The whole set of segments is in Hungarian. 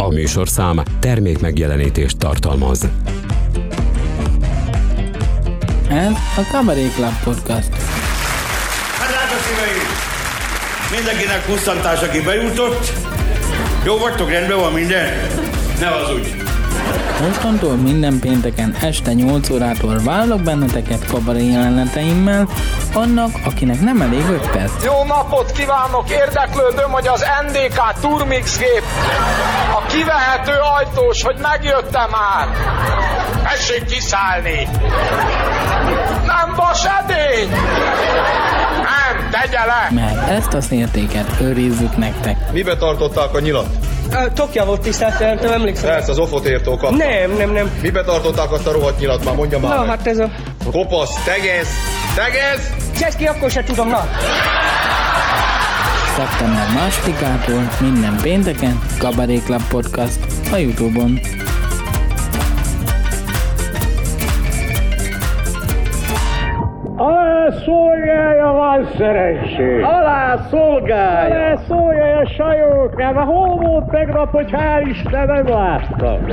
A műsorszám termék megjelenítést tartalmaz. Ez a Cabaret Club Podcast. Hát drága szíveim! Mindenkinek pusztantás, aki bejutott. Jó vagytok, rendben van minden? Ne az úgy. Mostantól minden pénteken este 8 órától vállalok benneteket kabaré jeleneteimmel, annak, akinek nem elég 5 perc. Jó napot kívánok! Érdeklődöm, hogy az NDK Turmix gép a kivehető ajtós, hogy megjöttem már. Tessék kiszállni! Nem vas edény! Nem, tegye le! Mert ezt a szértéket őrizzük nektek. Mibe tartották a nyilat? Tokja volt tisztelt, nem emlékszem. Ezt az ofot írtókat. Nem, nem, nem. Mibe tartották azt a rohadt nyilat? Már mondja már Na, meg. hát ez a... Kopasz, tegez, tegez! Cseszki, akkor se tudom, na. Szeptember másodikától minden pénteken Club Podcast a Youtube-on. Alá szolgálja van szerencsé! Alá szolgálja! Alá szolgálja sajók! Mert hol volt tegnap, hogy hál' Isten nem láttam?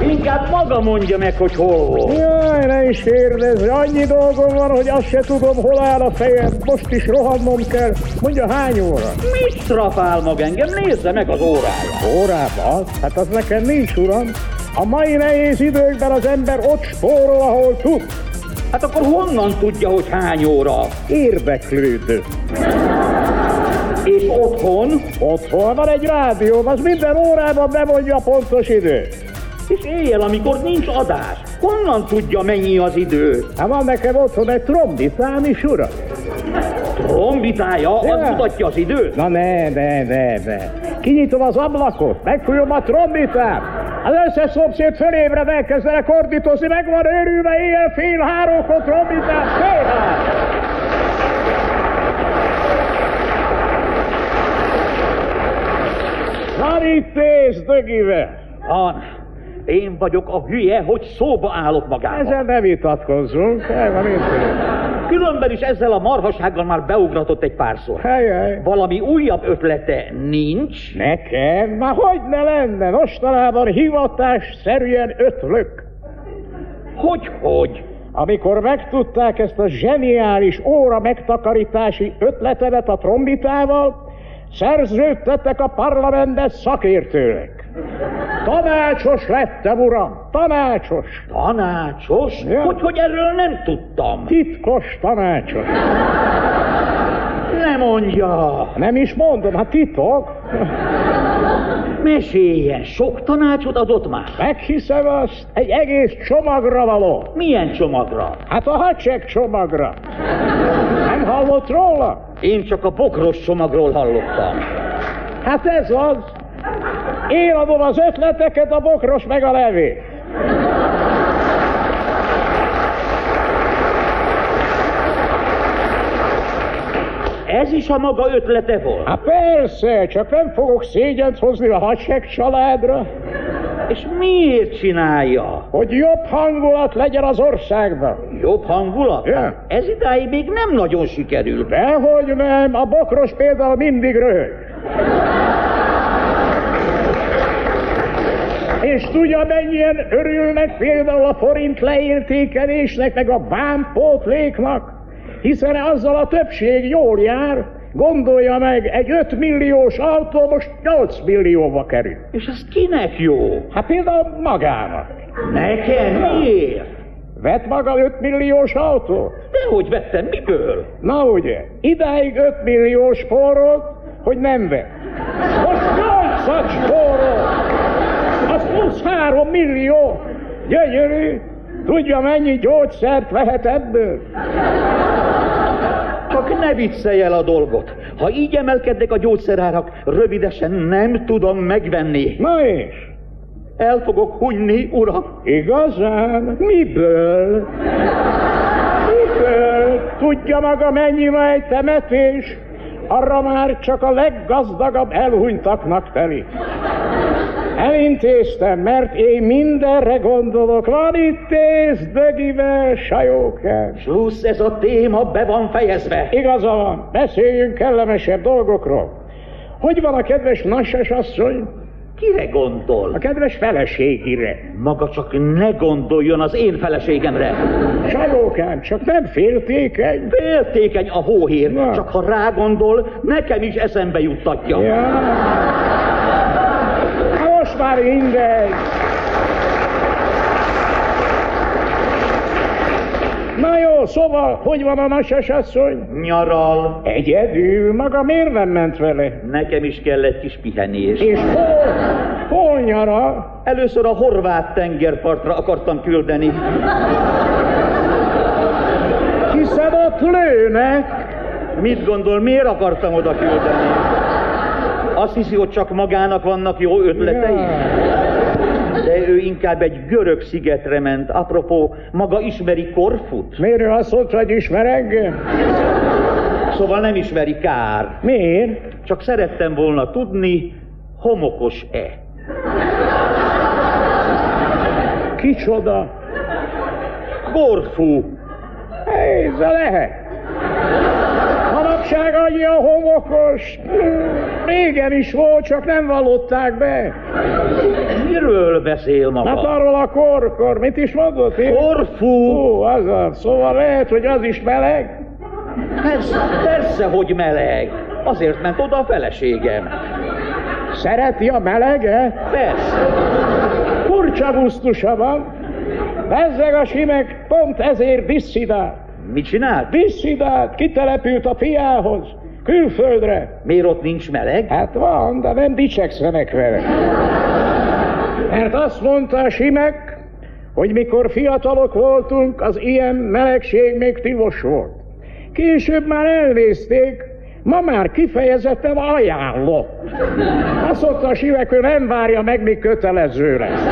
Inkább maga mondja meg, hogy hol volt. Jaj, ne is kérdezz, annyi dolgom van, hogy azt se tudom, hol áll a fejem. Most is rohannom kell. Mondja, hány óra? Mit trafál maga engem? Nézze meg az órája. Órában? Hát az nekem nincs, uram. A mai nehéz időkben az ember ott spórol, ahol tud. Hát akkor honnan tudja, hogy hány óra? Érdeklődő. És otthon? Otthon van egy rádió, az minden órában bemondja a pontos időt. És éjjel, amikor nincs adás, honnan tudja, mennyi az idő? Hát van nekem otthon egy trombitám is, uram. Trombitája, az Ja. mutatja az időt? Na ne, ne, ne, ne. Kinyitom az ablakot, megfújom a trombitát. Az összes szomszéd fölébred elkezdenek ordítozni, meg van őrülve éjjel fél háromkor trombitát. Fél három. Nézd, dögivel. Han, én vagyok a hülye, hogy szóba állok magával. Ezen ne vitatkozzunk. El van itt. Különben is ezzel a marhasággal már beugratott egy párszor. Helyej. Valami újabb ötlete nincs? Nekem? Már hogy ne lenne? Mostanában hivatásszerűen ötlök. Hogy, hogy? Amikor megtudták ezt a zseniális óra megtakarítási ötletemet a trombitával, szerződtettek a parlamentbe szakértőnek. Tanácsos lettem, uram, tanácsos. Tanácsos? Ja. Hogy, hogy erről nem tudtam? Titkos tanácsos. Ne mondja! Nem is mondom, hát titok. Meséljen, sok tanácsot adott már? Meghiszem azt, egy egész csomagra való. Milyen csomagra? Hát a hacsek csomagra. Nem hallott róla? Én csak a bokros csomagról hallottam. Hát ez az. Én adom az ötleteket, a bokros meg a levél. Ez is a maga ötlete volt? Hát persze, csak nem fogok szégyent hozni a hadsek családra, És miért csinálja? hogy jobb hangulat legyen az országban. Jobb hangulat? Ja. Hát Ez idáig még nem nagyon sikerült. Dehogy nem, a bokros például mindig röhög. És tudja, mennyien örülnek például a forint leértékelésnek, meg a vámpótléknak? Hiszen azzal a többség jól jár, Gondolja meg, egy 5 milliós autó most 8 millióba kerül. És ez kinek jó? Hát például magának. Nekem? Miért? Vett maga 5 milliós autót? Dehogy vettem, miből? Na ugye, idáig 5 milliós forrót, hogy nem vett. Most 8 spórolt! 33 millió. Gyönyörű. Tudja, mennyi gyógyszert vehet ebből? Csak ne viccelj el a dolgot. Ha így emelkednek a gyógyszerárak, rövidesen nem tudom megvenni. Na és? El fogok hunyni, uram. Igazán? Miből? Miből? Tudja maga, mennyi ma egy temetés? Arra már csak a leggazdagabb elhunytaknak telik. Elintéztem, mert én mindenre gondolok. Van itt ész, dögivel, sajókán. Plusz ez a téma be van fejezve. Igaza van, beszéljünk kellemesebb dolgokról. Hogy van a kedves Nasses asszony? Kire gondol? A kedves feleségire. Maga csak ne gondoljon az én feleségemre. Sajókám, csak nem féltékeny. Féltékeny a hóhér, Na. csak ha rágondol, nekem is eszembe juttatja. Ja. Már mindegy. Na jó, szóval, hogy van a nases asszony? Nyaral, Egyedül, maga miért nem ment vele? nekem is kell egy kis pihenés. És hol, hol nyaral? Először a horvát tengerpartra akartam küldeni. Hiszen ott lőnek. Mit gondol, miért akartam oda küldeni? Azt hiszi, hogy csak magának vannak jó ötletei? De ő inkább egy görög szigetre ment. Apropó, maga ismeri Korfut? Miért ő azt mondta, hogy ismer engem? Szóval nem ismeri kár. Miért? Csak szerettem volna tudni, homokos-e? Kicsoda? Korfu. Ez lehet. Manapság annyi a homokos. Régen is volt, csak nem vallották be. Miről beszél Hát maga? arról a korkor, mit is mondott én? Korfu. Ó, az az. Szóval lehet, hogy az is meleg. Persze, persze, hogy meleg. Azért ment oda a feleségem. Szereti a meleget? Persze. Furcsa gusztusa van. Bezzeg a simek pont ezért disszidál. Mit csinált? Disszidát, kitelepült a fiához, külföldre. Miért ott nincs meleg? Hát van, de nem dicsekszenek vele. Mert azt mondta a simek, hogy mikor fiatalok voltunk, az ilyen melegség még tilos volt. Később már elnézték, ma már kifejezetten ajánlott. Azt mondta a simek, hogy nem várja meg, míg kötelező lesz.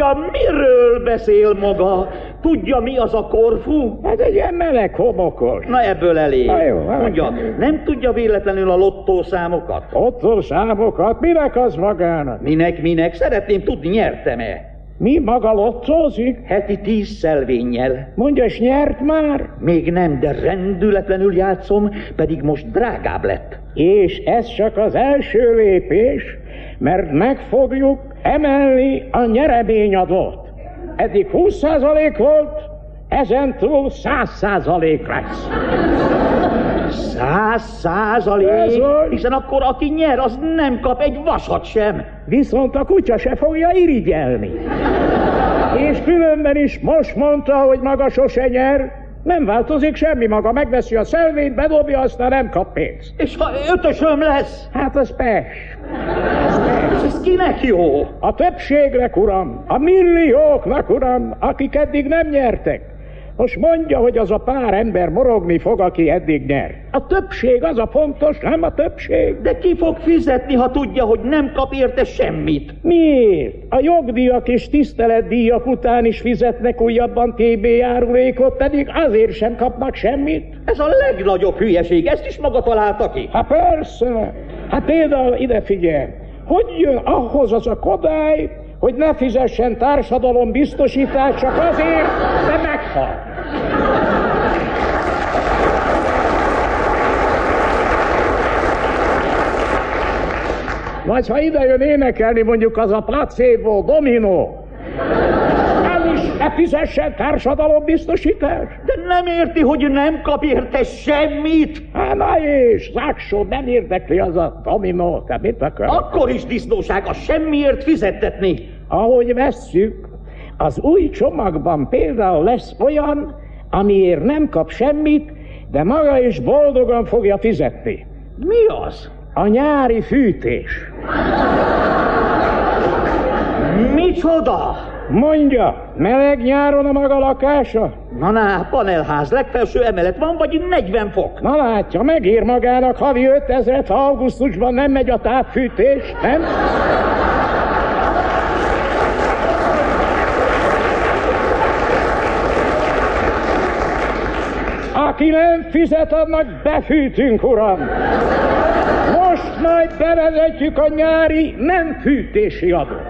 Mondja, miről beszél maga? Tudja, mi az a korfu? Hát egy ilyen meleg homokos. Na ebből elég. Na jó, hát. Mondja, nem tudja véletlenül a lottószámokat? Ott számokat, minek az magának? Minek, minek? Szeretném tudni, nyertem-e? Mi maga lottózik? Heti tíz szelvénnyel. Mondja, és nyert már? Még nem, de rendületlenül játszom, pedig most drágább lett. És ez csak az első lépés, mert meg fogjuk emelni a nyereményadót. Eddig 20% volt, ezentúl 100% lesz. Száz százalék? Hiszen akkor aki nyer, az nem kap egy vasat sem. Viszont a kutya se fogja irigyelni. És különben is most mondta, hogy maga sose nyer, nem változik semmi, maga megveszi a szelvényt, bedobja, aztán nem kap pénzt. És ha ötösöm lesz, Hát az pes. Ez kinek jó? A többségnek, uram, a millióknak, uram, akik eddig nem nyertek. Most mondja, hogy az a pár ember morogni fog, aki eddig nyer. A többség az a fontos, nem a többség. De ki fog fizetni, ha tudja, hogy nem kap érte semmit? Miért? A jogdíjak és tiszteletdíjak után is fizetnek újabban TB járulékot, pedig azért sem kapnak semmit. Ez a legnagyobb hülyeség, ezt is maga találta ki. Hát persze. Hát például ide figyelj. Hogy jön ahhoz az a kodály, hogy ne fizessen társadalom biztosítást csak azért, de meghal. Vagy ha ide jön énekelni mondjuk az a placebo, domino, az is ne fizessen társadalombiztosítást? De nem érti, hogy nem kap érte semmit? Hát na és, Záksó, nem érdekli az a domino, te mit akar? Akkor is disznóság a semmiért fizettetni. Ahogy vesszük, az új csomagban például lesz olyan, amiért nem kap semmit, de maga is boldogan fogja fizetni. Mi az? A nyári fűtés. Micsoda? Mondja, meleg nyáron a maga lakása? Na, na, panelház, legfelső emelet van, vagy 40 fok? Na látja, megír magának havi 5000 ha augusztusban nem megy a távfűtés, nem? aki nem fizet, annak befűtünk, uram. Most majd bevezetjük a nyári nem fűtési adót.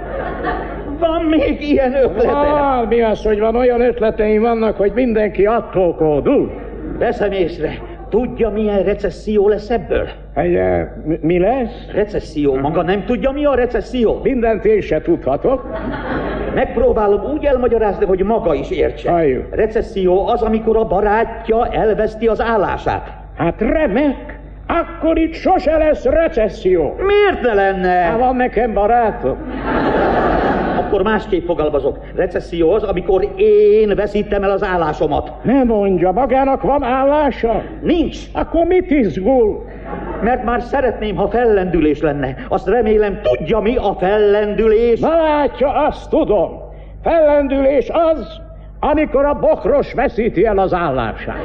Van még ilyen ötlete? Ah, mi az, hogy van olyan ötleteim vannak, hogy mindenki attól kódul. Veszem észre, Tudja, milyen recesszió lesz ebből? Egy, eh, mi lesz? Recesszió. Maga nem tudja, mi a recesszió? Mindent én se tudhatok. Megpróbálom úgy elmagyarázni, hogy maga is értse. Halljuk. Recesszió az, amikor a barátja elveszti az állását. Hát remek! Akkor itt sose lesz recesszió. Miért ne lenne? Hát van nekem barátom akkor másképp fogalmazok. Recesszió az, amikor én veszítem el az állásomat. Ne mondja, magának van állása? Nincs. Akkor mit izgul? Mert már szeretném, ha fellendülés lenne. Azt remélem, tudja mi a fellendülés. Na látja, azt tudom. Fellendülés az, amikor a bokros veszíti el az állását.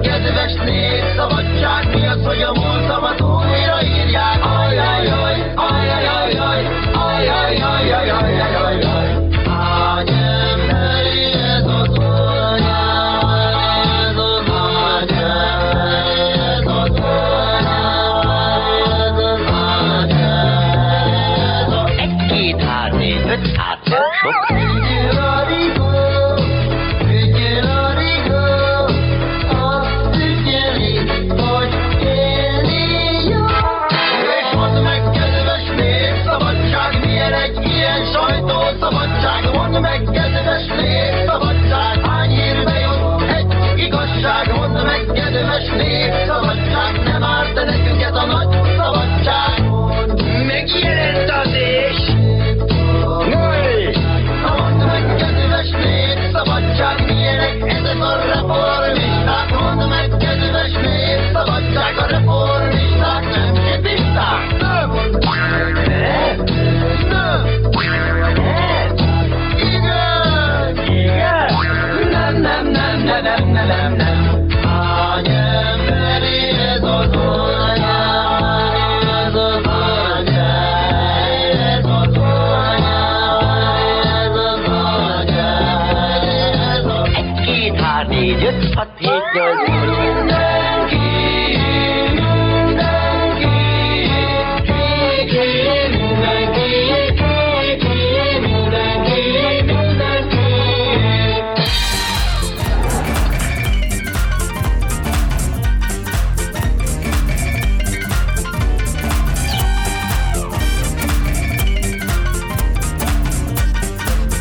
Get the vaccination.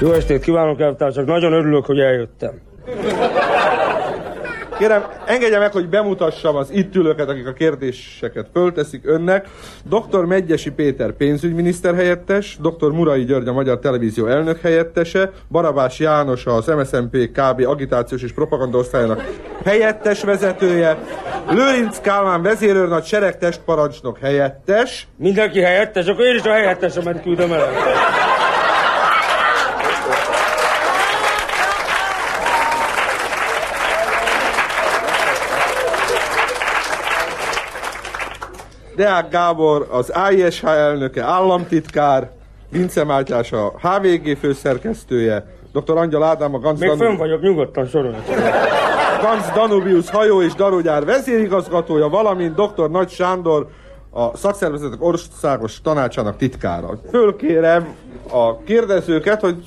Jó estét kívánok, elvtársak! Nagyon örülök, hogy eljöttem. Kérem, engedje meg, hogy bemutassam az itt ülőket, akik a kérdéseket fölteszik önnek. Dr. Megyesi Péter pénzügyminiszter helyettes, dr. Murai György a Magyar Televízió elnök helyettese, Barabás János az MSZMP KB agitációs és propaganda propagandaosztályának helyettes vezetője, Lőrinc Kálmán vezérőrnagy seregtest parancsnok helyettes. Mindenki helyettes, akkor én is a helyettesemet küldöm el. Deák Gábor az ISH elnöke, államtitkár, Vince Mátyás a HVG főszerkesztője, dr. Angyal Ádám a Ganz, Még Danu- fönn vagyok, nyugodtan sorolj. Ganz Danubius hajó és darógyár vezérigazgatója, valamint dr. Nagy Sándor a szakszervezetek országos tanácsának titkára. Fölkérem a kérdezőket, hogy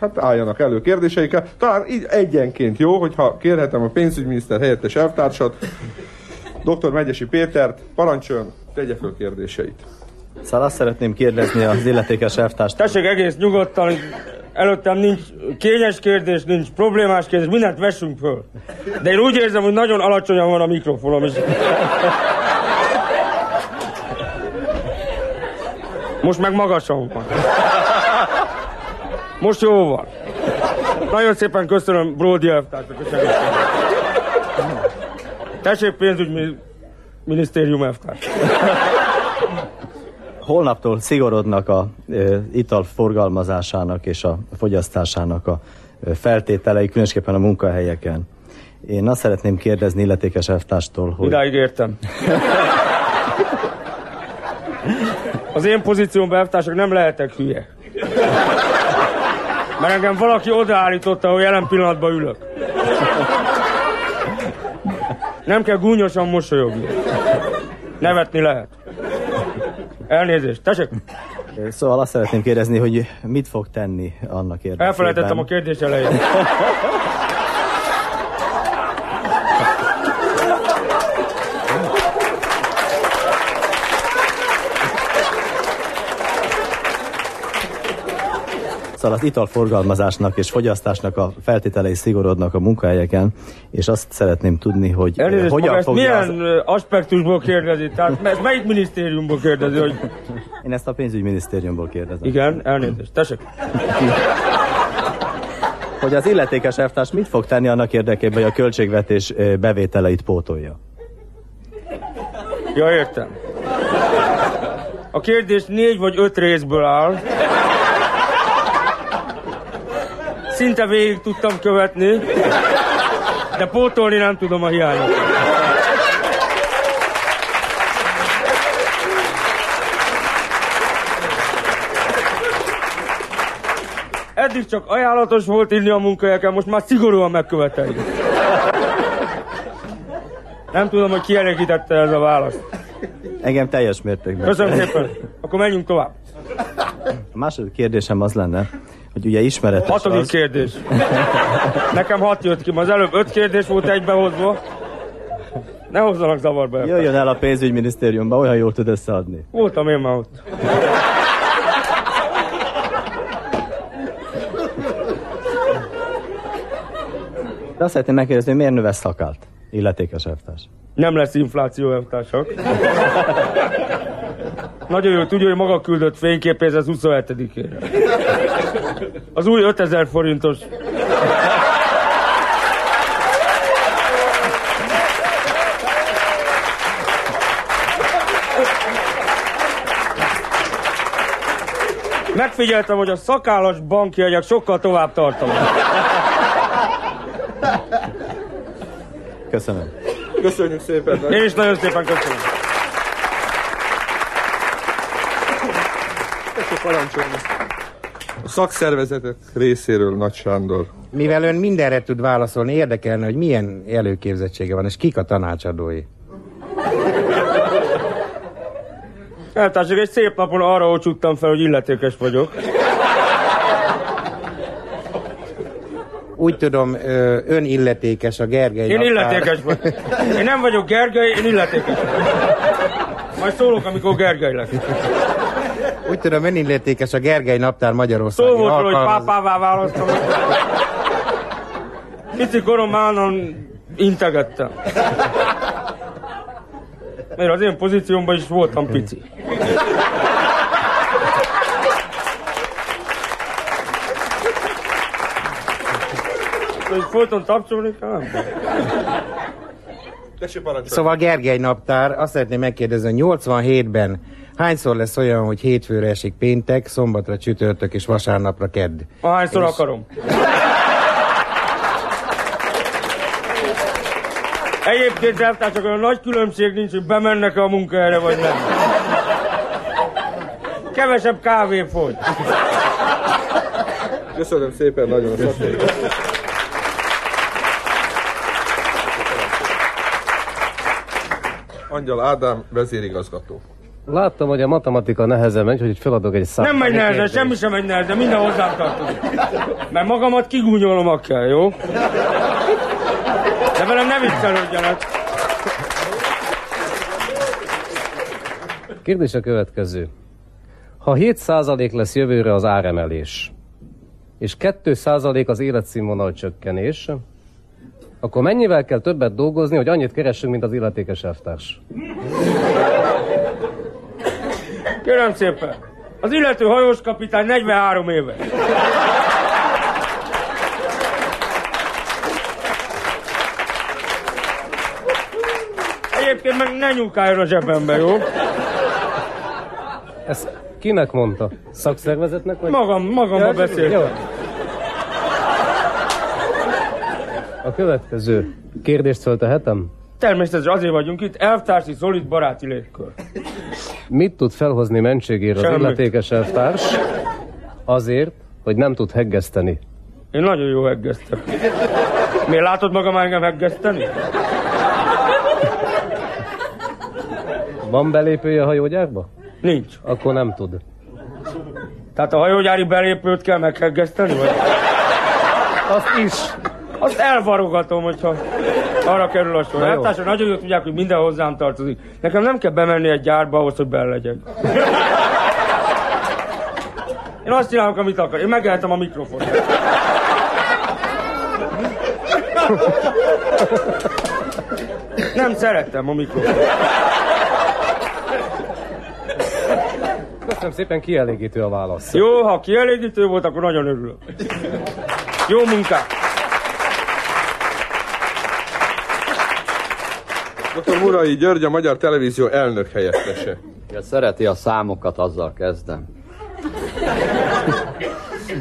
hát álljanak elő kérdéseikkel. Talán így egyenként jó, hogyha kérhetem a pénzügyminiszter helyettes elvtársat, dr. Megyesi Pétert, parancsoljon, tegye föl kérdéseit. Szóval azt szeretném kérdezni az illetékes elvtárst. Tessék egész nyugodtan, előttem nincs kényes kérdés, nincs problémás kérdés, mindent vessünk föl. De én úgy érzem, hogy nagyon alacsonyan van a mikrofonom is. Most meg magasan van. Most jó van. Nagyon szépen köszönöm Brody elvtársnak a segítséget. Pénzügyminisztérium elvtárs. Holnaptól szigorodnak a ö, ital forgalmazásának és a fogyasztásának a feltételei, különösképpen a munkahelyeken. Én azt szeretném kérdezni illetékes elvtárstól, hogy... Idáig értem. Az én pozíciómban elvtársak nem lehetek hülye. Mert engem valaki odaállította, hogy jelen pillanatban ülök. Nem kell gúnyosan mosolyogni. Nevetni lehet. Elnézést, tessék. Szóval azt szeretném kérdezni, hogy mit fog tenni annak érdekében. Elfelejtettem a kérdés elején. Szóval az italforgalmazásnak és fogyasztásnak a feltételei szigorodnak a munkahelyeken, és azt szeretném tudni, hogy ö, Elnézést, hogyan ezt fogja... milyen ö, aspektusból kérdezi? Tehát ezt melyik minisztériumból kérdezi, hogy... Én ezt a pénzügyminisztériumból kérdezem. Igen, elnézést, tessék. Hogy az illetékes elvtárs mit fog tenni annak érdekében, hogy a költségvetés ö, bevételeit pótolja? Ja, értem. A kérdés négy vagy öt részből áll. Szinte végig tudtam követni, de pótolni nem tudom a hiányot. Eddig csak ajánlatos volt inni a munkahelyeken, most már szigorúan megköveteljük. Nem tudom, hogy kielégítette ez a válasz. Engem teljes mértékben. Köszönöm szépen. Akkor menjünk tovább. A második kérdésem az lenne, hogy ugye ismeretes Hatodik az... kérdés. Nekem hat jött ki, az előbb öt kérdés volt egybehozva. Ne hozzanak zavarba. el. Jöjjön el a pénzügyminisztériumba, olyan jól tud összeadni. Voltam én már ott. De azt szeretném megkérdezni, hogy miért növesz szakált? Illetékes elvtárs. Nem lesz infláció, elvtársak. Nagyon jó, tudja, hogy maga küldött fényképéhez az 27-ére. Az új 5000 forintos. Megfigyeltem, hogy a szakállas bankjegyek sokkal tovább tartanak. Köszönöm. Köszönjük szépen. Én is nagyon szépen köszönöm. Tessék parancsolni. A szakszervezetek részéről Nagy Sándor. Mivel ön mindenre tud válaszolni, érdekelne, hogy milyen előképzettsége van, és kik a tanácsadói. Eltársak, egy szép napon arra ocsuttam fel, hogy illetékes vagyok. Úgy tudom, ö, ön illetékes a Gergely Én naptár- illetékes vagyok. Én nem vagyok Gergely, én illetékes vagyok. Majd szólok, amikor Gergely lesz. Úgy tudom, ön illetékes a Gergely naptár Magyarországi Szó volt róla, hogy pápává választom. Pici koromban Integettem. Mert az én pozíciómban is voltam pici. Hogy folyton tapsolni kell? Szóval Gergely naptár, azt szeretném megkérdezni, hogy 87-ben hányszor lesz olyan, hogy hétfőre esik péntek, szombatra csütörtök és vasárnapra kedd? Ahányszor És- akarom. Egyébként elvtársak, olyan nagy különbség nincs, hogy bemennek-e a munkahelyre, vagy nem. Kevesebb kávé fogy. Köszönöm szépen nagyon a szakmai. Angyal Ádám, vezérigazgató. Láttam, hogy a matematika nehezen megy, hogy feladok egy számot. Nem megy nehezen, semmi sem megy nehezen, minden hozzám tartozik. Mert magamat kigúnyolom kell, jó? De velem ne viccelődjenek. Kérdés a következő. Ha 7% lesz jövőre az áremelés, és 2% az életszínvonal csökkenés, akkor mennyivel kell többet dolgozni, hogy annyit keressünk, mint az illetékes elvtárs? Kérem szépen, az illető hajós kapitány 43 éves. Egyébként meg ne nyúkáljon a zsebembe, jó? Ezt kinek mondta? Szakszervezetnek? Vagy? Magam, magamba Ja, beszéltem. jó. A következő kérdést föltehetem? Természetesen azért vagyunk itt, elvtársi, szolid, baráti légkör. Mit tud felhozni mentségére az Semmit. illetékes elvtárs? Azért, hogy nem tud heggeszteni. Én nagyon jó heggeztem. Miért látod magam engem heggeszteni? Van belépője a hajógyárba? Nincs. Akkor nem tud. Tehát a hajógyári belépőt kell megheggeszteni? Vagy? Azt is. Azt elvarogatom, hogyha arra kerül a sor. Na jó. Eltársak nagyon jól tudják, hogy minden hozzám tartozik. Nekem nem kell bemenni egy gyárba ahhoz, hogy benne legyek. Én azt csinálok, amit akar. Én megehetem a mikrofont. Nem szeretem a mikrofont. Köszönöm szépen, kielégítő a válasz. Jó, ha kielégítő volt, akkor nagyon örülök. Jó munkát! Dr. Murai György, a Magyar Televízió elnök helyettese. Ja, szereti a számokat, azzal kezdem.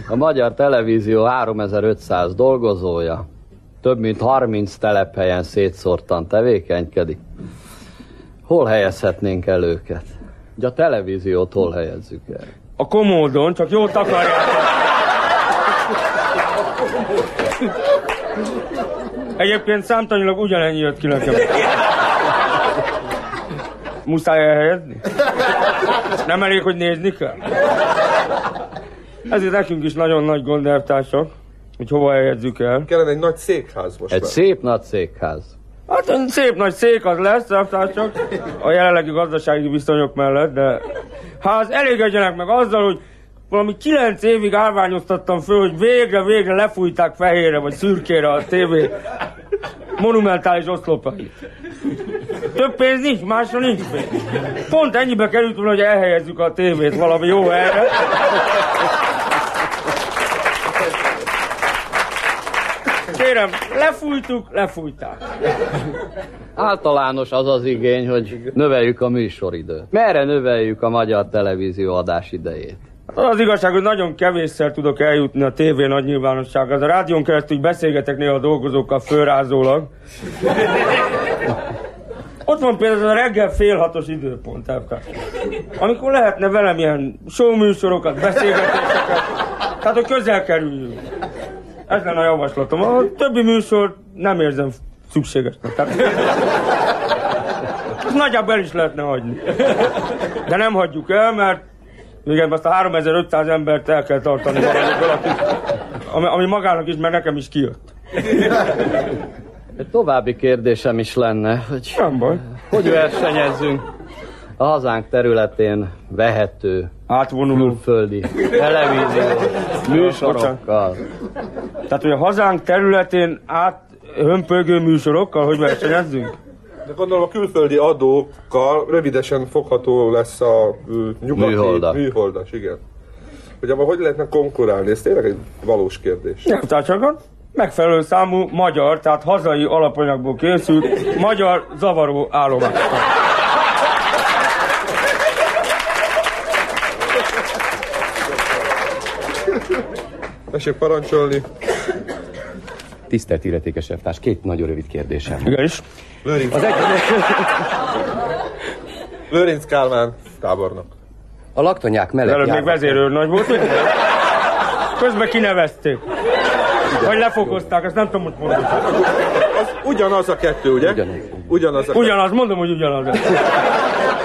A Magyar Televízió 3500 dolgozója, több mint 30 telephelyen szétszórtan tevékenykedik. Hol helyezhetnénk el őket? Ugye a televíziót hol helyezzük el? A komódon, csak jót akarják. Egyébként számtanilag ugyanennyi jött ki nekem. Muszáj elhelyezni? Nem elég, hogy nézni kell? Ezért nekünk is nagyon nagy gond, elvtársak, hogy hova helyezzük el. Kellene egy nagy székház most Egy már. szép nagy székház. Hát egy szép nagy szék az lesz, elvtársak, a jelenlegi gazdasági viszonyok mellett, de ha az elégedjenek meg azzal, hogy valami kilenc évig állványoztattam föl, hogy végre, végre lefújták fehérre vagy szürkére a tévé monumentális oszlopait. Több pénz nincs, másra nincs pénz. Pont ennyibe került volna, hogy elhelyezzük a tévét valami jó helyre. Kérem, lefújtuk, lefújták. Általános az az igény, hogy növeljük a műsoridőt. Merre növeljük a magyar televízió adás idejét? Az az igazság, hogy nagyon kevésszer tudok eljutni a tévé nagy nyilvánossághoz. A rádión keresztül beszélgetek néha a dolgozókkal fölrázólag. Ott van például a reggel fél hatos időpont, elvtárs. Amikor lehetne velem ilyen show műsorokat, beszélgetéseket, tehát hogy közel kerüljünk. Ez lenne a javaslatom. A többi műsor nem érzem szükségesnek. Tehát... Azt nagyjából el is lehetne hagyni. De nem hagyjuk el, mert igen, azt a 3500 embert el kell tartani valamiből, ami, ami magának is, mert nekem is kijött. További kérdésem is lenne, hogy Nem baj. hogy versenyezzünk a hazánk területén vehető, Átvonuló. külföldi televízió műsorokkal. Tehát, hogy a hazánk területén át hömpölygő műsorokkal, hogy versenyezzünk? De gondolom a külföldi adókkal rövidesen fogható lesz a nyugati Műholdak. műholdas, igen. Hogy abban hogy lehetne konkurálni? Ez tényleg egy valós kérdés. Nyelvtársakat megfelelő számú magyar, tehát hazai alapanyagból készült magyar zavaró állomás. Tessék parancsolni. Tisztelt illetékes elvtárs, két nagyon rövid kérdésem. van. Igen is. Lőrinc. Az egy... Lőrinc Kálmán tábornok. A laktanyák mellett Előbb még vezérőrnagy volt, ugye? Közben kinevezték. Vagy lefokozták, ezt nem tudom, hogy mondani. Az ugyanaz a kettő, ugye? Ugyanaz. Ugyanaz a Ugyanaz, mondom, hogy ugyanaz.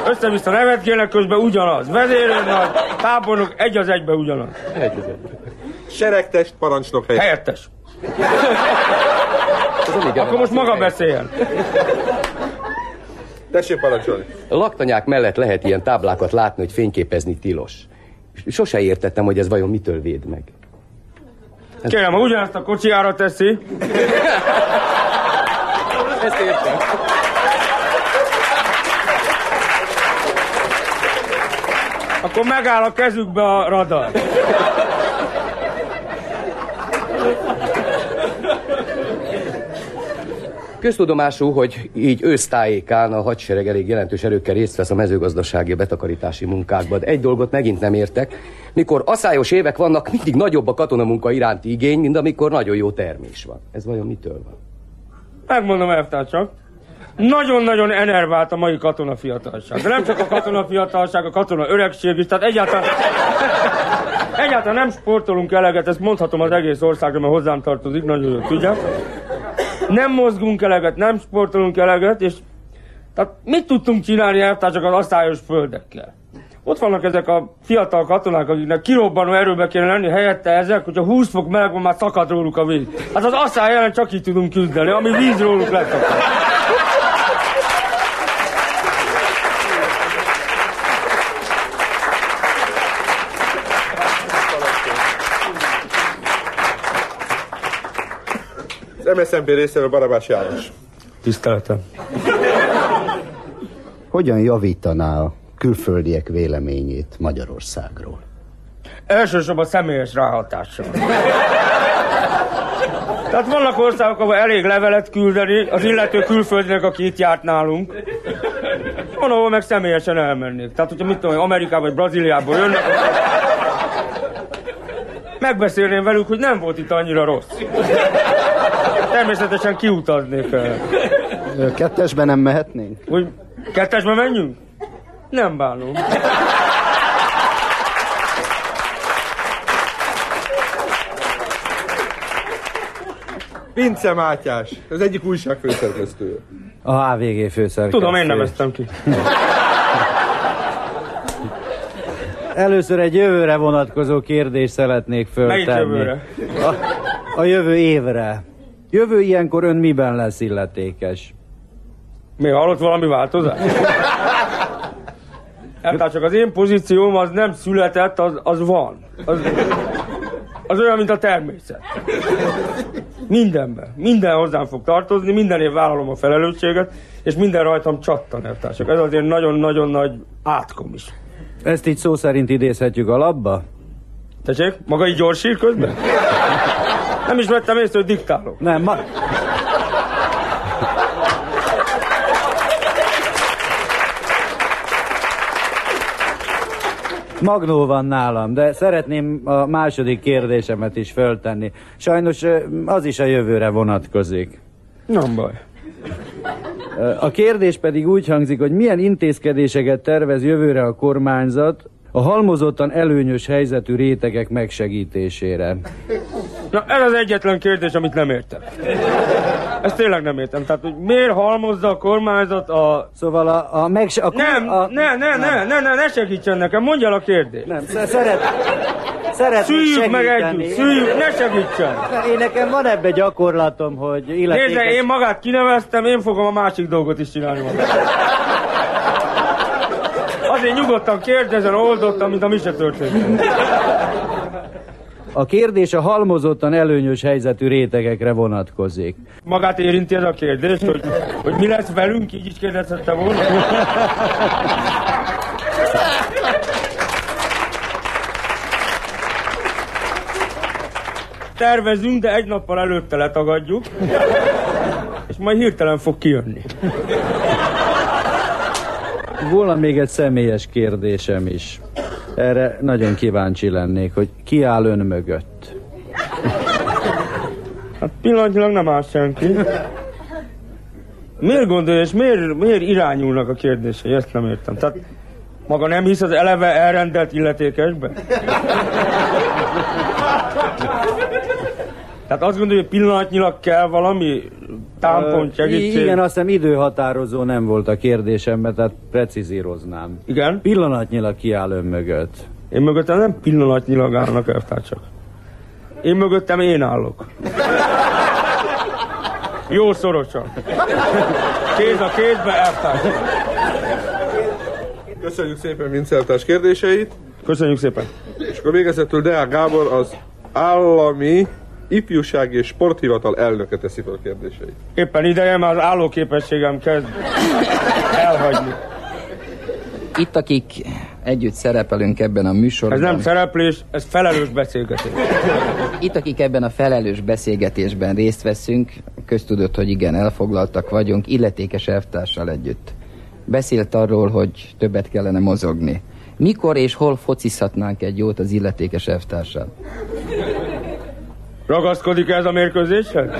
Össze-vissza nevetgélnek közben ugyanaz. Vezérőrnagy, tábornok, egy az egybe ugyanaz. Egy az egy. Seregtest parancsnok helyettes. Helyettes. Akkor most maga beszéljen. Tessék parancsolni. Laktanyák mellett lehet ilyen táblákat látni, hogy fényképezni tilos. Sose értettem, hogy ez vajon mitől véd meg. Kérem, ha ugyanazt a kocsiára teszi, Ezt értem. akkor megáll a kezükbe a radar. Köztudomású, hogy így ősztájékán a hadsereg elég jelentős erőkkel részt vesz a mezőgazdasági betakarítási munkákban. Egy dolgot megint nem értek. Mikor aszályos évek vannak, mindig nagyobb a katonamunka iránti igény, mint amikor nagyon jó termés van. Ez vajon mitől van? Megmondom elvtársak. Nagyon-nagyon enervált a mai katona fiatalság. De nem csak a katona fiatalság, a katona öregség is, tehát egyáltalán... Egyáltalán nem sportolunk eleget, ezt mondhatom az egész országra, mert hozzám tartozik, nagyon jól tudják. Nem mozgunk eleget, nem sportolunk eleget, és tehát mit tudtunk csinálni elvtársak az asszályos földekkel? Ott vannak ezek a fiatal katonák, akiknek kirobbanó erőbe kéne lenni, helyette ezek, hogyha 20 fok meleg van, már szakad róluk a víz. Hát az asszály ellen csak így tudunk küzdeni, ami víz róluk leszakad. Az MSZNP részéről Barabás János. Tiszteletem. Hogyan javítaná a külföldiek véleményét Magyarországról? Elsősorban személyes ráhatással. Tehát vannak országok, ahol elég levelet küldeni az illető külföldinek, aki itt járt nálunk. Van, ahol meg személyesen elmennék. Tehát, hogyha mit tudom, én, Amerikába vagy Brazíliából jönnek, megbeszélném velük, hogy nem volt itt annyira rossz. Természetesen kiutaznék el. Kettesben nem mehetnénk? Hogy kettesbe menjünk? Nem bánom. Vince Mátyás, az egyik újság főszerkesztője. A HVG főszerkesztő. Tudom, én neveztem ki. Először egy jövőre vonatkozó kérdést szeretnék föltenni. Melyik jövőre? A, a jövő évre. Jövő ilyenkor ön miben lesz illetékes? Mi hallott valami változás? Hát csak az én pozícióm az nem született, az, az van. Az, az olyan, mint a természet. Mindenben. Minden hozzám fog tartozni, minden év vállalom a felelősséget, és minden rajtam csattan, eltársak. Ez azért nagyon-nagyon nagy átkom is. Ezt így szó szerint idézhetjük alapba? Tessék, maga így gyorsír közben? Nem is vettem észre, hogy diktálok. Nem, ma... Magnó van nálam, de szeretném a második kérdésemet is föltenni. Sajnos az is a jövőre vonatkozik. Nem baj. A kérdés pedig úgy hangzik, hogy milyen intézkedéseket tervez jövőre a kormányzat a halmozottan előnyös helyzetű rétegek megsegítésére. Na, ez az egyetlen kérdés, amit nem értem. Ezt tényleg nem értem. Tehát, hogy miért halmozza a kormányzat a... Szóval a... a, megse- a nem, a- ne, ne, ne, ne, ne, ne segítsen nekem, mondja a kérdést. Nem, sz- szeret, szeretnék Szüljük meg együtt, szüljük, ne segítsen. Én nekem van ebbe gyakorlatom, hogy illetékes... Nézze, én magát kineveztem, én fogom a másik dolgot is csinálni magam. Azért nyugodtan kérdezen, oldottam, mint a mi se történt. A kérdés a halmozottan előnyös helyzetű rétegekre vonatkozik. Magát érinti ez a kérdés, hogy, hogy mi lesz velünk, így is kérdezhette volna. Tervezünk, de egy nappal előtte letagadjuk, és majd hirtelen fog kijönni. Volna még egy személyes kérdésem is. Erre nagyon kíváncsi lennék, hogy ki áll ön mögött. Hát pillanatnyilag nem áll senki. Miért gondolja, és miért, miért irányulnak a kérdései? Ezt nem értem. Tehát maga nem hisz az eleve elrendelt illetékesbe? Tehát azt gondolja, hogy pillanatnyilag kell valami támpont, Ö, segítség? Igen, azt hiszem időhatározó nem volt a kérdésemben, tehát precizíroznám. Igen? Pillanatnyilag ki áll ön mögött. Én mögöttem nem pillanatnyilag állnak elvtársak. Én mögöttem én állok. Jó szorosan. Kéz a kézbe elvtársak. Köszönjük szépen Vinceltás kérdéseit. Köszönjük szépen. És akkor végezetül Deák Gábor az állami ifjúsági és sporthivatal elnöke teszi fel a kérdéseit. Éppen ideje, már az állóképességem kezd elhagyni. Itt, akik együtt szerepelünk ebben a műsorban. Ez nem szereplés, ez felelős beszélgetés. Itt, akik ebben a felelős beszélgetésben részt veszünk, köztudott, hogy igen, elfoglaltak vagyunk, illetékes elvtársal együtt. Beszélt arról, hogy többet kellene mozogni. Mikor és hol focizhatnánk egy jót az illetékes elvtársal? Ragaszkodik ez a mérkőzéshez?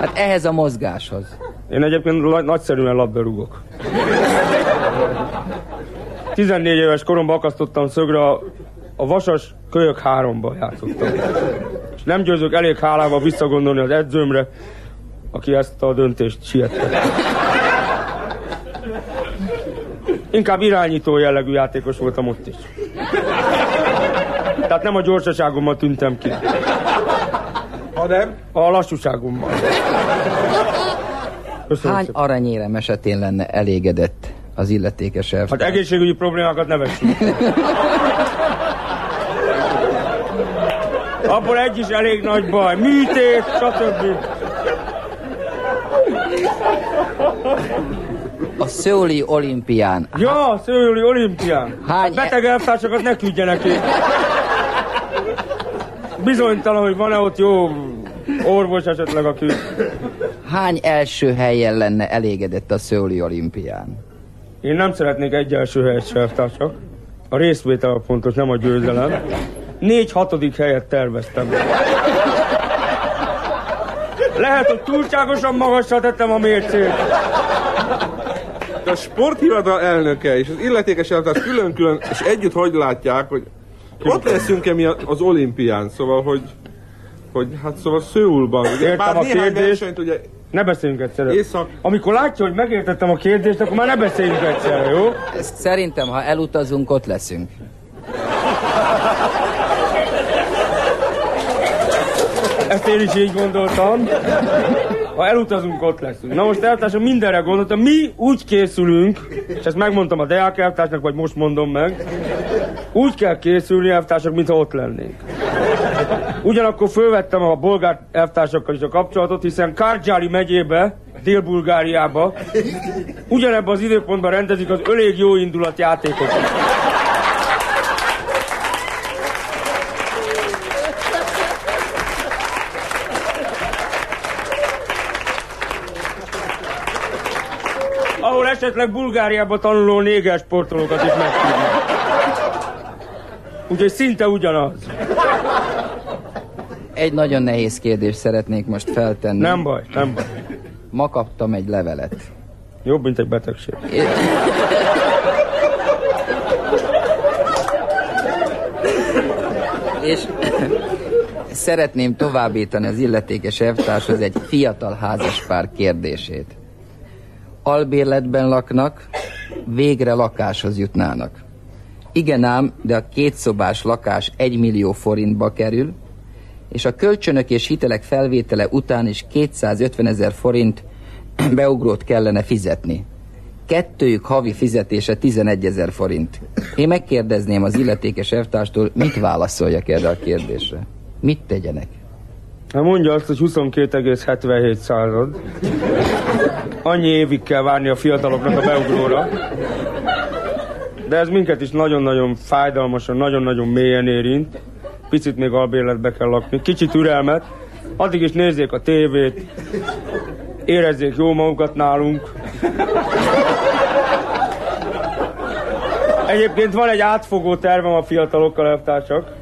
Hát ehhez a mozgáshoz. Én egyébként nagyszerűen labdarúgok. 14 éves koromban akasztottam szögre a, a Vasas kölyök háromba játszottam. És nem győzök elég hálával visszagondolni az edzőmre, aki ezt a döntést siette. Inkább irányító jellegű játékos voltam ott is. Tehát nem a gyorsaságommal tűntem ki. Hanem? A lassúságommal. Köszönöm Hány szépen. aranyérem esetén lenne elégedett az illetékes Hát elvtárs? egészségügyi problémákat ne vessünk. Abból egy is elég nagy baj. Műtét, stb. A Szöuli olimpián Ja, a Szőjüli olimpián. Hány Hát beteg elvtársakat ne küldjenek ki. Bizonytalan, hogy van-e ott jó orvos esetleg, aki... hány első helyen lenne elégedett a Szöuli olimpián? Én nem szeretnék egy első helyet se elvtársak. A részvétel a fontos, nem a győzelem. Négy hatodik helyet terveztem. Lehet, hogy túlságosan magasra tettem a mércét. De a sporthivatal elnöke és az illetékes elvtárs külön-külön, és együtt hogy látják, hogy ott leszünk-e mi az olimpián, szóval, hogy hogy hát szóval Szőulban, ugye, Értem bár a néhány kérdést. versenyt ugye Ne beszéljünk egyszerre. Észak- Amikor látja, hogy megértettem a kérdést, akkor már ne beszéljünk egyszerre, jó? Ezt szerintem, ha elutazunk, ott leszünk. Ezt én is így gondoltam. Ha elutazunk, ott leszünk. Na most eltársam mindenre gondoltam. Mi úgy készülünk, és ezt megmondtam a Deák elvtársnak, vagy most mondom meg, úgy kell készülni elvtársak, mintha ott lennénk. Ugyanakkor fölvettem a bolgár elvtársakkal is a kapcsolatot, hiszen Kárgyáli megyébe, Dél-Bulgáriába, ugyanebben az időpontban rendezik az ölég jó indulat játékokat. Esetleg Bulgáriába tanuló néger sportolókat is megkívánnak. Úgyhogy szinte ugyanaz. Egy nagyon nehéz kérdést szeretnék most feltenni. Nem baj, nem baj. Ma kaptam egy levelet. Jobb, mint egy betegség. És szeretném továbbítani az illetékes elvtárshoz egy fiatal házaspár kérdését. Albérletben laknak, végre lakáshoz jutnának. Igen ám, de a kétszobás lakás egy millió forintba kerül, és a kölcsönök és hitelek felvétele után is 250 ezer forint beugrót kellene fizetni. Kettőjük havi fizetése 11 ezer forint. Én megkérdezném az illetékes elvtárstól, mit válaszoljak erre a kérdésre. Mit tegyenek? Hát mondja azt, hogy 22,77 század. Annyi évig kell várni a fiataloknak a beugróra. De ez minket is nagyon-nagyon fájdalmasan, nagyon-nagyon mélyen érint. Picit még albérletbe kell lakni, kicsit türelmet. Addig is nézzék a tévét, érezzék jó magukat nálunk. Egyébként van egy átfogó tervem a fiatalokkal, elvtársak.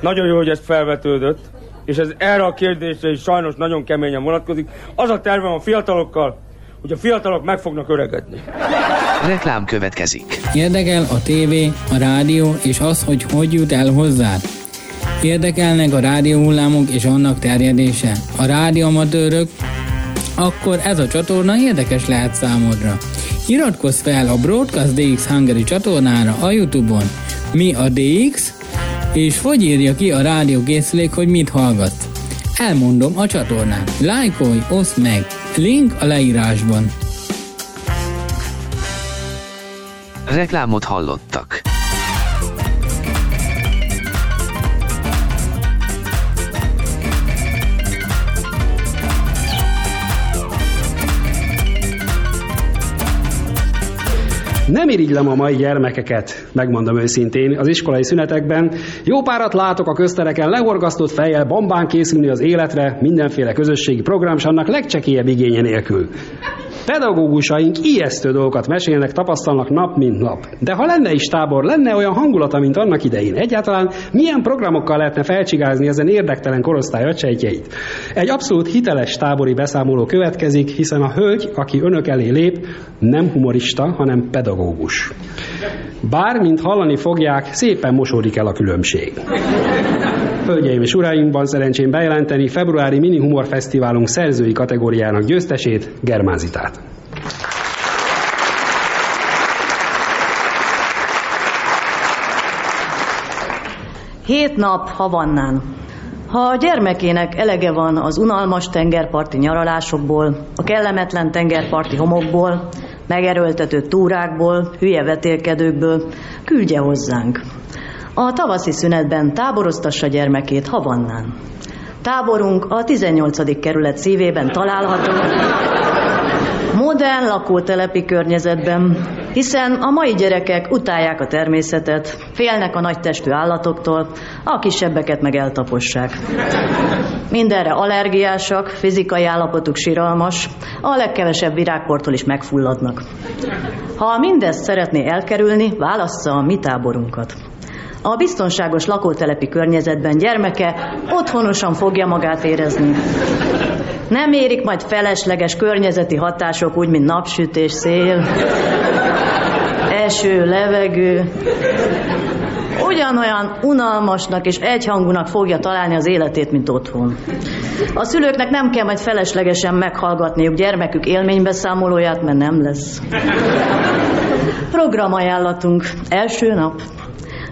Nagyon jó, hogy ez felvetődött, és ez erre a kérdésre is sajnos nagyon keményen vonatkozik. Az a tervem a fiatalokkal, hogy a fiatalok meg fognak öregedni. Reklám következik. Érdekel a tévé, a rádió és az, hogy hogy jut el hozzád? Érdekelnek a rádióhullámok és annak terjedése? A rádióamatőrök? Akkor ez a csatorna érdekes lehet számodra. Iratkozz fel a Broadcast DX Hungary csatornára a Youtube-on. Mi a DX? És hogy írja ki a rádiókészülék, hogy mit hallgatsz? Elmondom a csatornát. Lájkolj, oszd meg. Link a leírásban. Reklámot hallottak. Nem irigylem a mai gyermekeket, megmondom őszintén, az iskolai szünetekben. Jó párat látok a köztereken lehorgasztott fejjel bombán készülni az életre, mindenféle közösségi program, s annak legcsekélyebb igénye nélkül. Pedagógusaink ijesztő dolgokat mesélnek, tapasztalnak nap, mint nap. De ha lenne is tábor, lenne olyan hangulata, mint annak idején. Egyáltalán milyen programokkal lehetne felcsigázni ezen érdektelen korosztály acsejtjeit? Egy abszolút hiteles tábori beszámoló következik, hiszen a hölgy, aki önök elé lép, nem humorista, hanem pedagógus. Bár, mint hallani fogják, szépen mosódik el a különbség. Hölgyeim és uraimban szerencsém bejelenteni februári Mini Humor Fesztiválunk szerzői kategóriának győztesét, Germázitát. Hét nap Havannán. Ha a gyermekének elege van az unalmas tengerparti nyaralásokból, a kellemetlen tengerparti homokból, megerőltető túrákból, hülye vetélkedőkből, küldje hozzánk. A tavaszi szünetben táboroztassa gyermekét Havannán. Táborunk a 18. kerület szívében található, modern lakótelepi környezetben, hiszen a mai gyerekek utálják a természetet, félnek a nagy testű állatoktól, a kisebbeket meg eltapossák. Mindenre allergiásak, fizikai állapotuk siralmas, a legkevesebb virágportól is megfulladnak. Ha mindezt szeretné elkerülni, válassza a mi táborunkat. A biztonságos lakótelepi környezetben gyermeke otthonosan fogja magát érezni. Nem érik majd felesleges környezeti hatások, úgy, mint napsütés, szél, eső, levegő. Ugyanolyan unalmasnak és egyhangúnak fogja találni az életét, mint otthon. A szülőknek nem kell majd feleslegesen meghallgatniuk gyermekük élménybeszámolóját, mert nem lesz. Programajánlatunk. Első nap.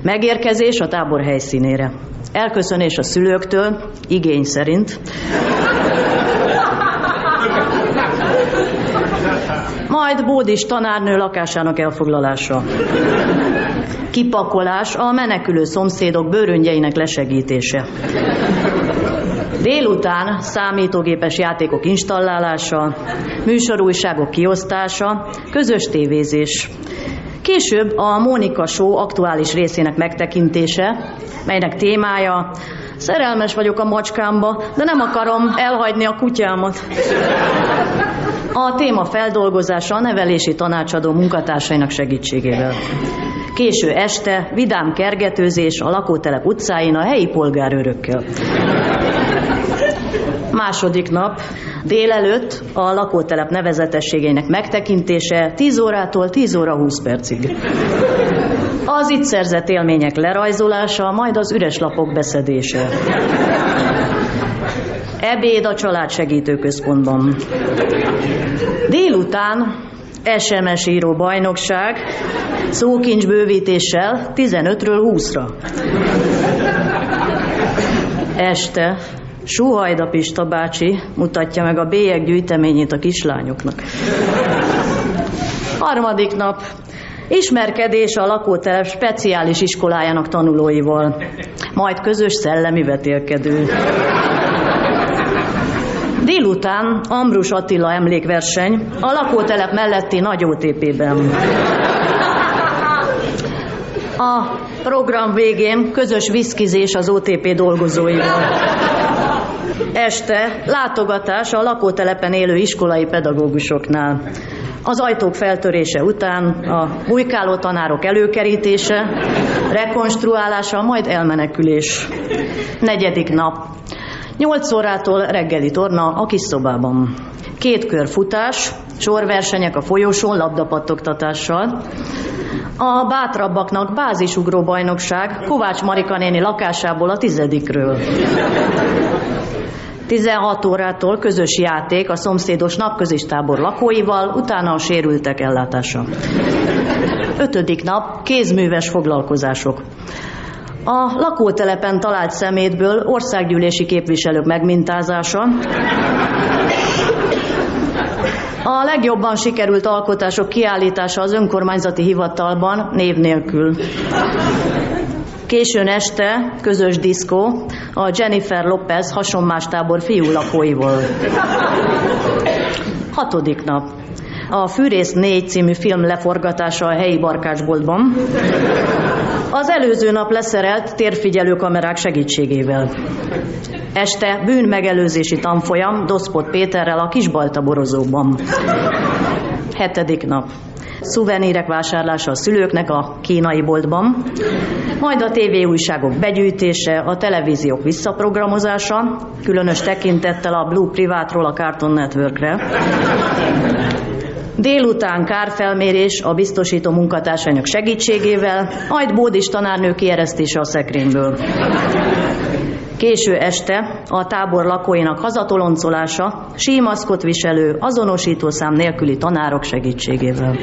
Megérkezés a tábor helyszínére. Elköszönés a szülőktől, igény szerint. Majd Bódis tanárnő lakásának elfoglalása. Kipakolás a menekülő szomszédok bőröngyeinek lesegítése. Délután számítógépes játékok installálása, műsorújságok kiosztása, közös tévézés. Később a Mónika Show aktuális részének megtekintése, melynek témája Szerelmes vagyok a macskámba, de nem akarom elhagyni a kutyámat. A téma feldolgozása a nevelési tanácsadó munkatársainak segítségével. Késő este vidám kergetőzés a lakótelep utcáin a helyi polgárőrökkel. Második nap, délelőtt a lakótelep nevezetességeinek megtekintése 10 órától 10 óra 20 percig. Az itt szerzett élmények lerajzolása, majd az üres lapok beszedése. Ebéd a család segítőközpontban. Délután SMS író bajnokság, szókincs bővítéssel 15-ről 20-ra. Este Suhajda Pista bácsi mutatja meg a bélyeg gyűjteményét a kislányoknak. Harmadik nap Ismerkedés a lakótelep speciális iskolájának tanulóival. Majd közös szellemi vetélkedő. Délután Ambrus Attila emlékverseny a lakótelep melletti Nagy OTP-ben. A program végén közös viszkizés az OTP dolgozóival. Este látogatás a lakótelepen élő iskolai pedagógusoknál. Az ajtók feltörése után a bujkáló tanárok előkerítése, rekonstruálása, majd elmenekülés. Negyedik nap. Nyolc órától reggeli torna a kis szobában. Két kör futás, sorversenyek a folyosón labdapattogtatással. A bátrabbaknak bázisugró bajnokság Kovács Marika néni lakásából a tizedikről. 16 órától közös játék a szomszédos napközis tábor lakóival, utána a sérültek ellátása. Ötödik nap kézműves foglalkozások. A lakótelepen talált szemétből országgyűlési képviselők megmintázása, a legjobban sikerült alkotások kiállítása az önkormányzati hivatalban név nélkül. Későn este közös diszkó a Jennifer Lopez hasonmás tábor fiú lakóival. Hatodik nap. A Fűrész 4 című film leforgatása a helyi barkácsboltban. Az előző nap leszerelt térfigyelő kamerák segítségével. Este bűnmegelőzési tanfolyam Doszpot Péterrel a Kisbalta borozóban. Hetedik nap. Szuvenírek vásárlása a szülőknek a kínai boltban, majd a TV újságok begyűjtése, a televíziók visszaprogramozása, különös tekintettel a Blue Privátról a Cartoon Networkre. Délután kárfelmérés a biztosító munkatársainak segítségével, majd bódis tanárnő kieresztése a szekrényből. Késő este a tábor lakóinak hazatoloncolása, símaszkot viselő, azonosítószám nélküli tanárok segítségével.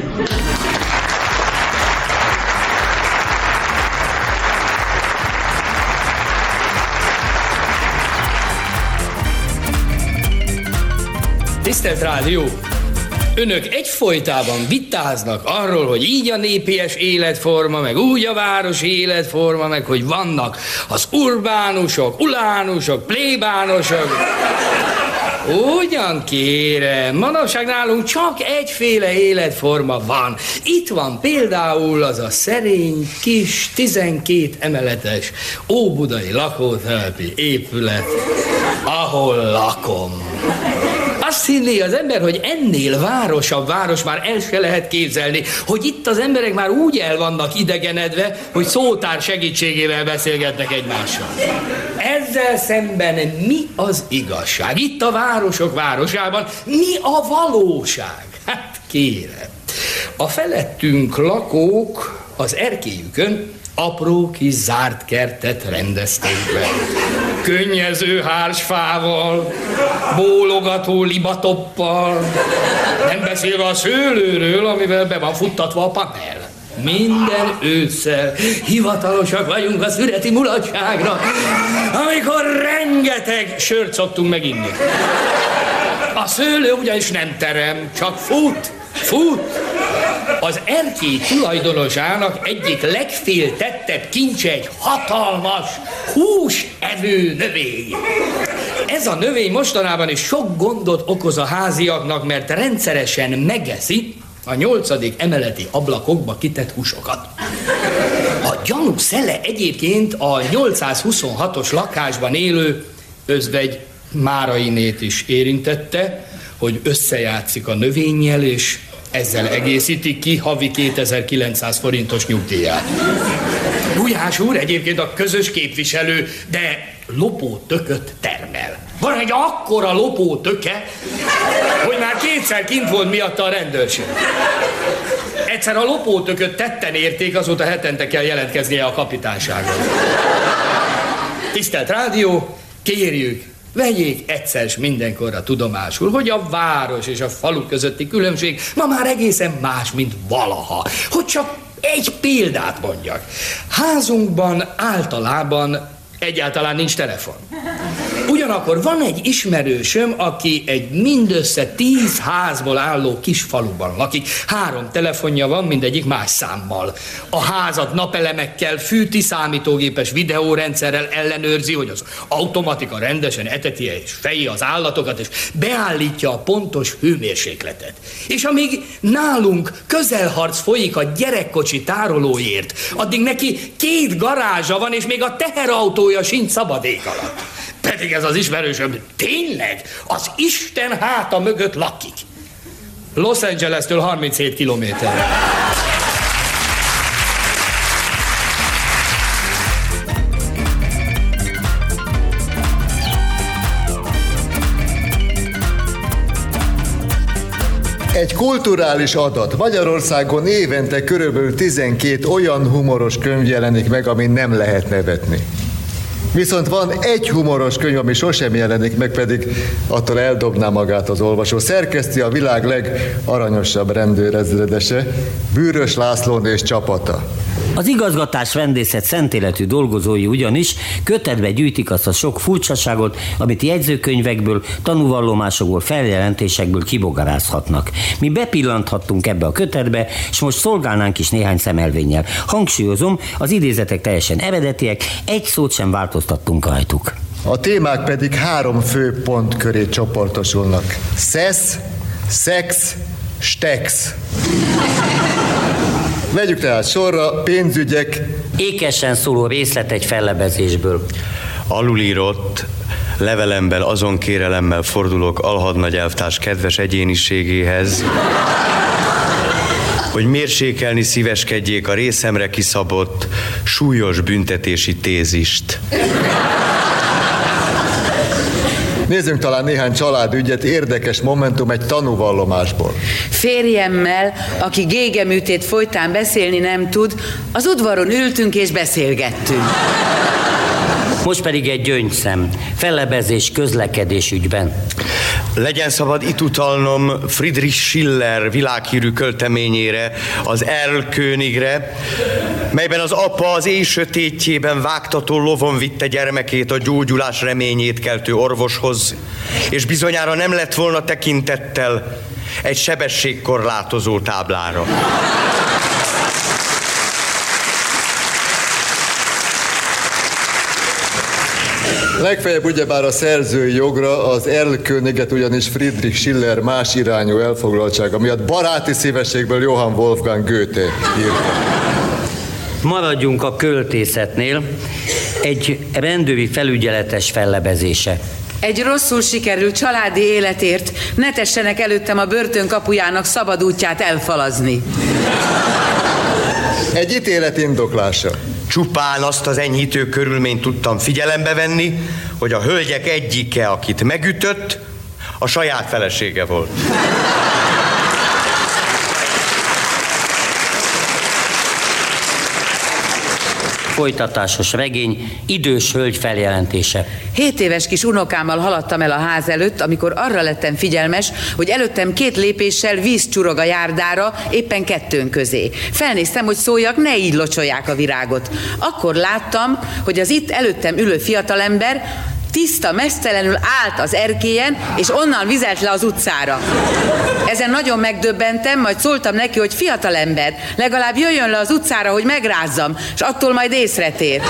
Tisztelt Rádió! Önök egyfolytában vitáznak arról, hogy így a népies életforma, meg úgy a városi életforma, meg hogy vannak az urbánusok, ulánusok, plébánosok. Ugyan kérem, manapság nálunk csak egyféle életforma van. Itt van például az a szerény, kis, 12 emeletes óbudai lakótelepi épület, ahol lakom. Azt hinné az ember, hogy ennél városabb város már el se lehet képzelni, hogy itt az emberek már úgy el vannak idegenedve, hogy szótár segítségével beszélgetnek egymással. Ezzel szemben mi az igazság? Itt a városok városában mi a valóság? Hát kérem. A felettünk lakók az erkélyükön apró kis zárt kertet rendezték be. Könnyező hársfával, bólogató libatoppal, nem beszélve a szőlőről, amivel be van futtatva a panel. Minden ősszel hivatalosak vagyunk a szüreti mulatságra, amikor rengeteg sört szoktunk meginni. A szőlő ugyanis nem terem, csak fut, fut. Az erkély tulajdonosának egyik legféltettebb kincse egy hatalmas húsevő növény. Ez a növény mostanában is sok gondot okoz a háziaknak, mert rendszeresen megeszi a nyolcadik emeleti ablakokba kitett húsokat. A gyanú szele egyébként a 826-os lakásban élő özvegy Márainét is érintette, hogy összejátszik a növényjel, és ezzel egészítik ki havi 2900 forintos nyugdíját. Gulyás úr egyébként a közös képviselő, de lopó tököt termel. Van egy akkora lopó töke, hogy már kétszer kint volt miatta a rendőrség. Egyszer a lopótököt tetten érték, azóta hetente kell jelentkeznie a kapitányságon. Tisztelt Rádió, kérjük, Vegyék egyszer s mindenkorra tudomásul, hogy a város és a falu közötti különbség ma már egészen más, mint valaha. Hogy csak egy példát mondjak. Házunkban általában egyáltalán nincs telefon. Ugyan Ugyanakkor van egy ismerősöm, aki egy mindössze tíz házból álló kis faluban lakik. Három telefonja van, mindegyik más számmal. A házat napelemekkel, fűti számítógépes videórendszerrel ellenőrzi, hogy az automatika rendesen eteti és feji az állatokat, és beállítja a pontos hőmérsékletet. És amíg nálunk közelharc folyik a gyerekkocsi tárolóért, addig neki két garázsa van, és még a teherautója sincs szabadék alatt. Pedig ez az ismerősöm tényleg az Isten háta mögött lakik. Los Angeles-től 37 kilométerre. Egy kulturális adat. Magyarországon évente körülbelül 12 olyan humoros könyv jelenik meg, amin nem lehet nevetni. Viszont van egy humoros könyv, ami sosem jelenik meg, pedig attól eldobná magát az olvasó. Szerkeszti a világ legaranyosabb rendőrezredese, Bűrös Lászlón és csapata. Az igazgatás rendészet szentéletű dolgozói ugyanis kötetbe gyűjtik azt a sok furcsaságot, amit jegyzőkönyvekből, tanúvallomásokból, feljelentésekből kibogarázhatnak. Mi bepillanthattunk ebbe a kötetbe, és most szolgálnánk is néhány szemelvénnyel. Hangsúlyozom, az idézetek teljesen eredetiek, egy szót sem változtattunk rajtuk. A témák pedig három fő pont köré csoportosulnak. Szesz, szex, stex. Vegyük tehát sorra pénzügyek. Ékesen szóló részlet egy fellebezésből. Alulírott levelemben azon kérelemmel fordulok alhadnagy elvtárs kedves egyéniségéhez, hogy mérsékelni szíveskedjék a részemre kiszabott súlyos büntetési tézist. Nézzünk talán néhány családügyet, érdekes momentum egy tanúvallomásból. Férjemmel, aki gégeműtét folytán beszélni nem tud, az udvaron ültünk és beszélgettünk. Most pedig egy gyöngyszem, fellebezés közlekedés ügyben. Legyen szabad itt utalnom Friedrich Schiller világhírű költeményére, az Erlkönigre, melyben az apa az éj sötétjében vágtató lovon vitte gyermekét a gyógyulás reményét keltő orvoshoz, és bizonyára nem lett volna tekintettel egy sebességkorlátozó táblára. Legfeljebb ugyebár a szerzői jogra az Erlköniget ugyanis Friedrich Schiller más irányú elfoglaltsága miatt baráti szívességből Johann Wolfgang Goethe írta. Maradjunk a költészetnél. Egy rendőri felügyeletes fellebezése. Egy rosszul sikerült családi életért ne tessenek előttem a börtön kapujának szabad útját elfalazni. Egy ítélet indoklása. Csupán azt az enyhítő körülményt tudtam figyelembe venni, hogy a hölgyek egyike, akit megütött, a saját felesége volt. Folytatásos regény, idős hölgy feljelentése. Hét éves kis unokámmal haladtam el a ház előtt, amikor arra lettem figyelmes, hogy előttem két lépéssel víz csurog a járdára, éppen kettőn közé. Felnéztem, hogy szóljak, ne így locsolják a virágot. Akkor láttam, hogy az itt előttem ülő fiatalember tiszta, mesztelenül állt az erkélyen, és onnan vizelt le az utcára. Ezen nagyon megdöbbentem, majd szóltam neki, hogy fiatalember, legalább jöjjön le az utcára, hogy megrázzam, és attól majd észre tér.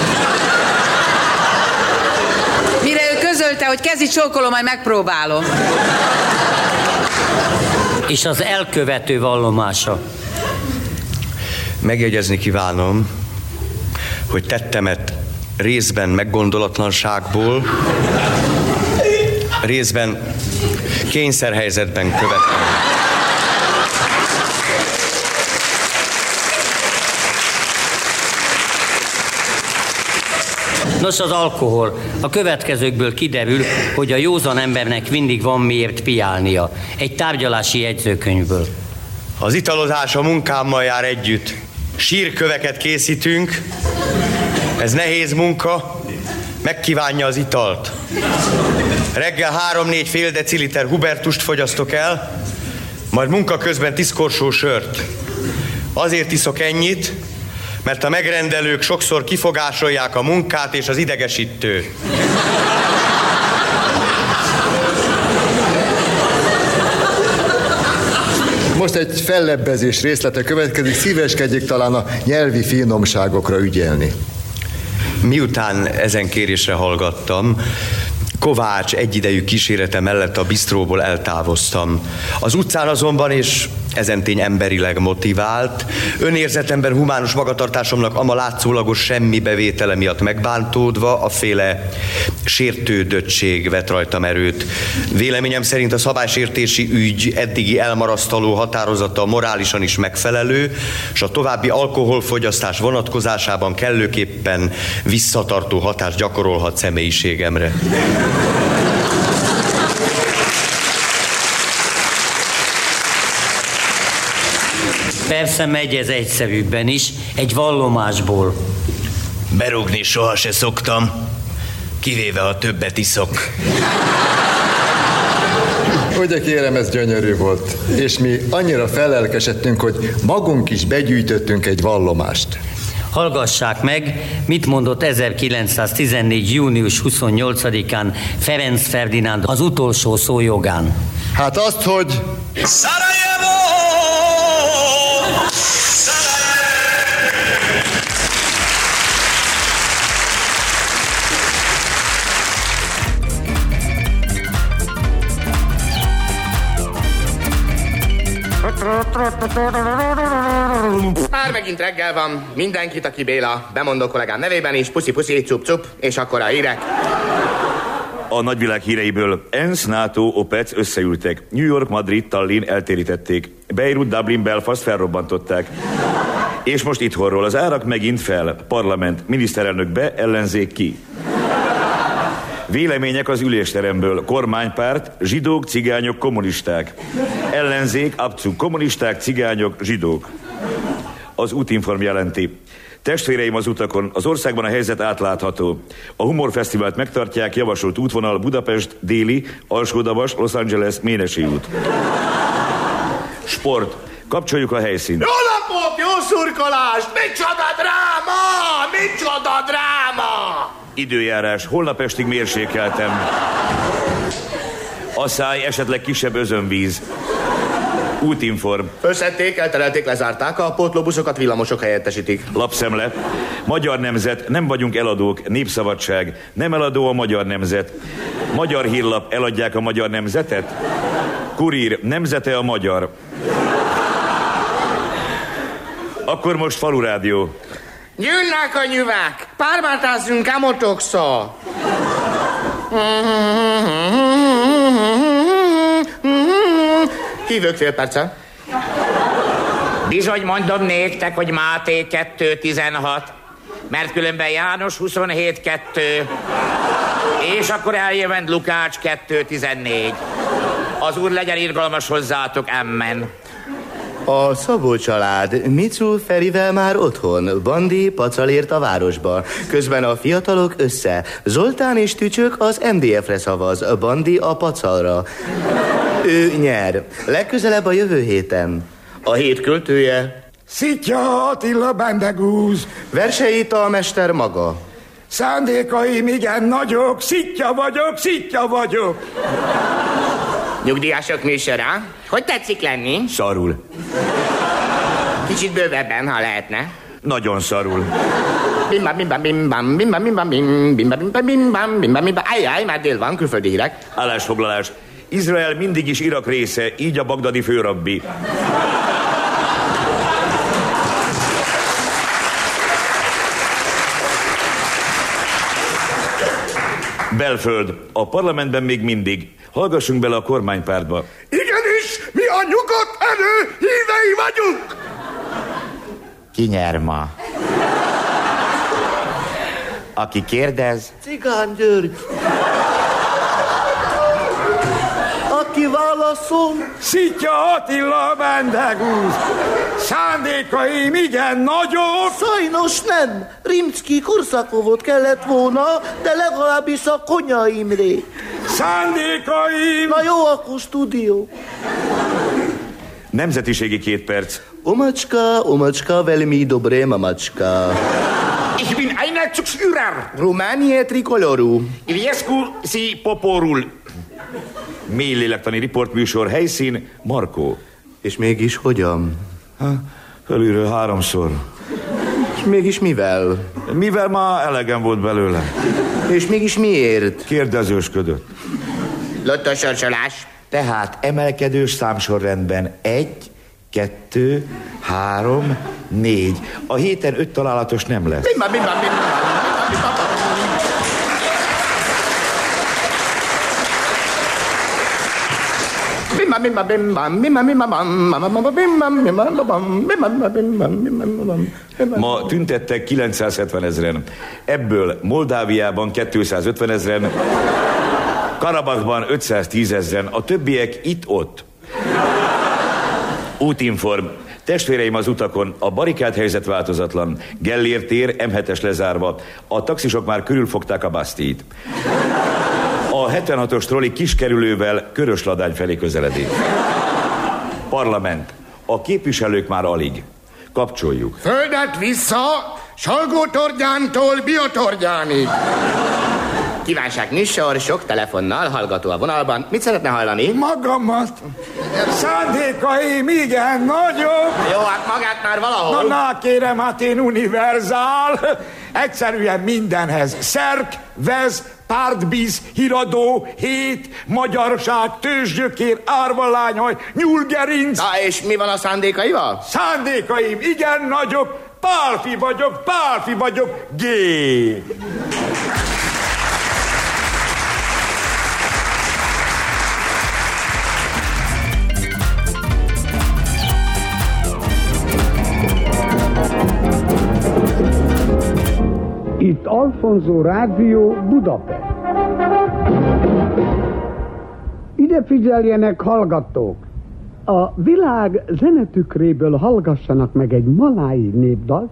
Mire ő közölte, hogy kezi csókolom, majd megpróbálom. És az elkövető vallomása. Megjegyezni kívánom, hogy tettemet részben meggondolatlanságból, részben kényszerhelyzetben követtem. Nos, az alkohol. A következőkből kiderül, hogy a józan embernek mindig van miért piálnia. Egy tárgyalási jegyzőkönyvből. Az italozás a munkámmal jár együtt. Sírköveket készítünk, ez nehéz munka, megkívánja az italt. Reggel 3-4 fél deciliter hubertust fogyasztok el, majd munka közben tiszkorsó sört. Azért iszok ennyit, mert a megrendelők sokszor kifogásolják a munkát és az idegesítő. Most egy fellebbezés részlete következik, szíveskedjék talán a nyelvi finomságokra ügyelni. Miután ezen kérésre hallgattam, Kovács egyidejű kísérete mellett a bistróból eltávoztam. Az utcán azonban, és ezen tény emberileg motivált, önérzetemben humánus magatartásomnak ama látszólagos semmi bevétele miatt megbántódva a féle sértődöttség vett rajtam erőt. Véleményem szerint a szabálysértési ügy eddigi elmarasztaló határozata morálisan is megfelelő, és a további alkoholfogyasztás vonatkozásában kellőképpen visszatartó hatást gyakorolhat személyiségemre. Persze megy ez egyszerűbben is, egy vallomásból. Berúgni soha se szoktam, kivéve ha többet iszok. Ugye kérem, ez gyönyörű volt. És mi annyira felelkesedtünk, hogy magunk is begyűjtöttünk egy vallomást. Hallgassák meg, mit mondott 1914. június 28-án Ferenc Ferdinánd az utolsó szójogán. Hát azt, hogy Már megint reggel van, mindenkit, aki Béla, bemondó kollégám nevében is, puszi-puszi, cup-cup, és akkor a hírek. A nagyvilág híreiből ENSZ, NATO, OPEC összeültek. New York, Madrid, Tallinn eltérítették. Beirut, Dublin, Belfast felrobbantották. És most itthonról az árak megint fel. Parlament, miniszterelnök be, ellenzék ki. Vélemények az ülésteremből. Kormánypárt, zsidók, cigányok, kommunisták. Ellenzék, abcuk, kommunisták, cigányok, zsidók. Az útinform jelenti. Testvéreim az utakon, az országban a helyzet átlátható. A Humorfesztivált megtartják, javasolt útvonal Budapest, Déli, Alsódavas, Los Angeles, Ménesi út. Sport. Kapcsoljuk a helyszínt. Jó napot, jó szurkolást! Micsoda dráma! Micsoda dráma! Időjárás. Holnap estig mérsékeltem. A száj, esetleg kisebb özönvíz. Útinform. Összették, elterelték, lezárták, a pótlóbuszokat villamosok helyettesítik. Lapszemle. Magyar nemzet, nem vagyunk eladók, népszabadság. Nem eladó a magyar nemzet. Magyar hírlap, eladják a magyar nemzetet? Kurír, nemzete a magyar. Akkor most falurádió. Jönnek a nyüvek, pármátázzunk amotokszal. Hívők fél perce. Bizony mondom néktek, hogy Máté 2.16, mert különben János 27.2, és akkor eljövend Lukács 2.14. Az úr legyen irgalmas hozzátok, emmen. A Szabó család Micu Ferivel már otthon, Bandi pacalért a városba. Közben a fiatalok össze. Zoltán és Tücsök az MDF-re szavaz, Bandi a pacalra. Ő nyer. Legközelebb a jövő héten. A hét költője Szitja Attila Bendegúz. Verseit a mester maga. Szándékaim igen nagyok, szitja vagyok, szitja vagyok. Nyugdíjasok műsora. Hogy tetszik lenni? Szarul. Kicsit bővebben, ha lehetne. Nagyon szarul. Bimba, bimba, bimbam, bimba, bimba, bim, bimba, bimba, bimbam, bimba, bimba. Ajjaj, már dél van, külföldi hírek. Állásfoglalás. Izrael mindig is Irak része, így a bagdadi főrabbi. Belföld. A parlamentben még mindig. Hallgassunk bele a kormánypártba. Igenis, mi a nyugodt erő hívei vagyunk. Ki nyer ma? Aki kérdez, Cigán György. Aki válaszol, Szitja Attila Bendegúz. Szándékaim igen nagyok. Sajnos nem. Rimcki Korszakovot kellett volna, de legalábbis a Konya. Szándékaim! Na jó, akkor stúdió. Nemzetiségi két perc. Omacska, omacska, velmi dobre mamacska. Ich bin einer Führer. Románie trikoloru. Iliescu si poporul. Mély lélektani riportműsor, helyszín, Markó. És mégis hogyan? Ha, fölülről háromszor. És mégis mivel? Mivel már elegem volt belőle. És mégis miért? Kérdezősködött. Lottosorsolás. Tehát emelkedős számsorrendben egy, kettő, három, négy. A héten öt találatos nem lesz. Bimba, bimba, bimba, bimba, bimba. Bimba, bimba, bimba, bimba, bimba, bimba, bimba, bimba, bimba, bimba, bimba, bam, bimba. Ma tüntettek 970 ezeren. Ebből Moldáviában 250 ezeren, Karabakban 510 ezeren, a többiek itt-ott. Útinform. Testvéreim az utakon, a barikád helyzet változatlan. Gellért tér, M7-es lezárva. A taxisok már körülfogták a Bastit. A 76-os troli kiskerülővel Körösladány felé közeledik. Parlament. A képviselők már alig. Kapcsoljuk. Földet vissza, Salgótorgyántól Biotorgyánig. Kívánság műsor, sok telefonnal, hallgató a vonalban. Mit szeretne hallani? Magamat. Szándékaim igen nagyobb. Jó, hát magát már valahol. Na, na, kérem, hát én univerzál. Egyszerűen mindenhez. Szerk, vez, pártbíz, híradó, hét, magyarság, tőzsgyökér, árvalányhaj, nyúlgerinc. Na, és mi van a szándékaival? Szándékaim igen nagyobb. Pálfi vagyok, pálfi vagyok, G. Itt Alfonso Rádió Budapest. Ide figyeljenek hallgatók! A világ zenetükréből hallgassanak meg egy malái népdal.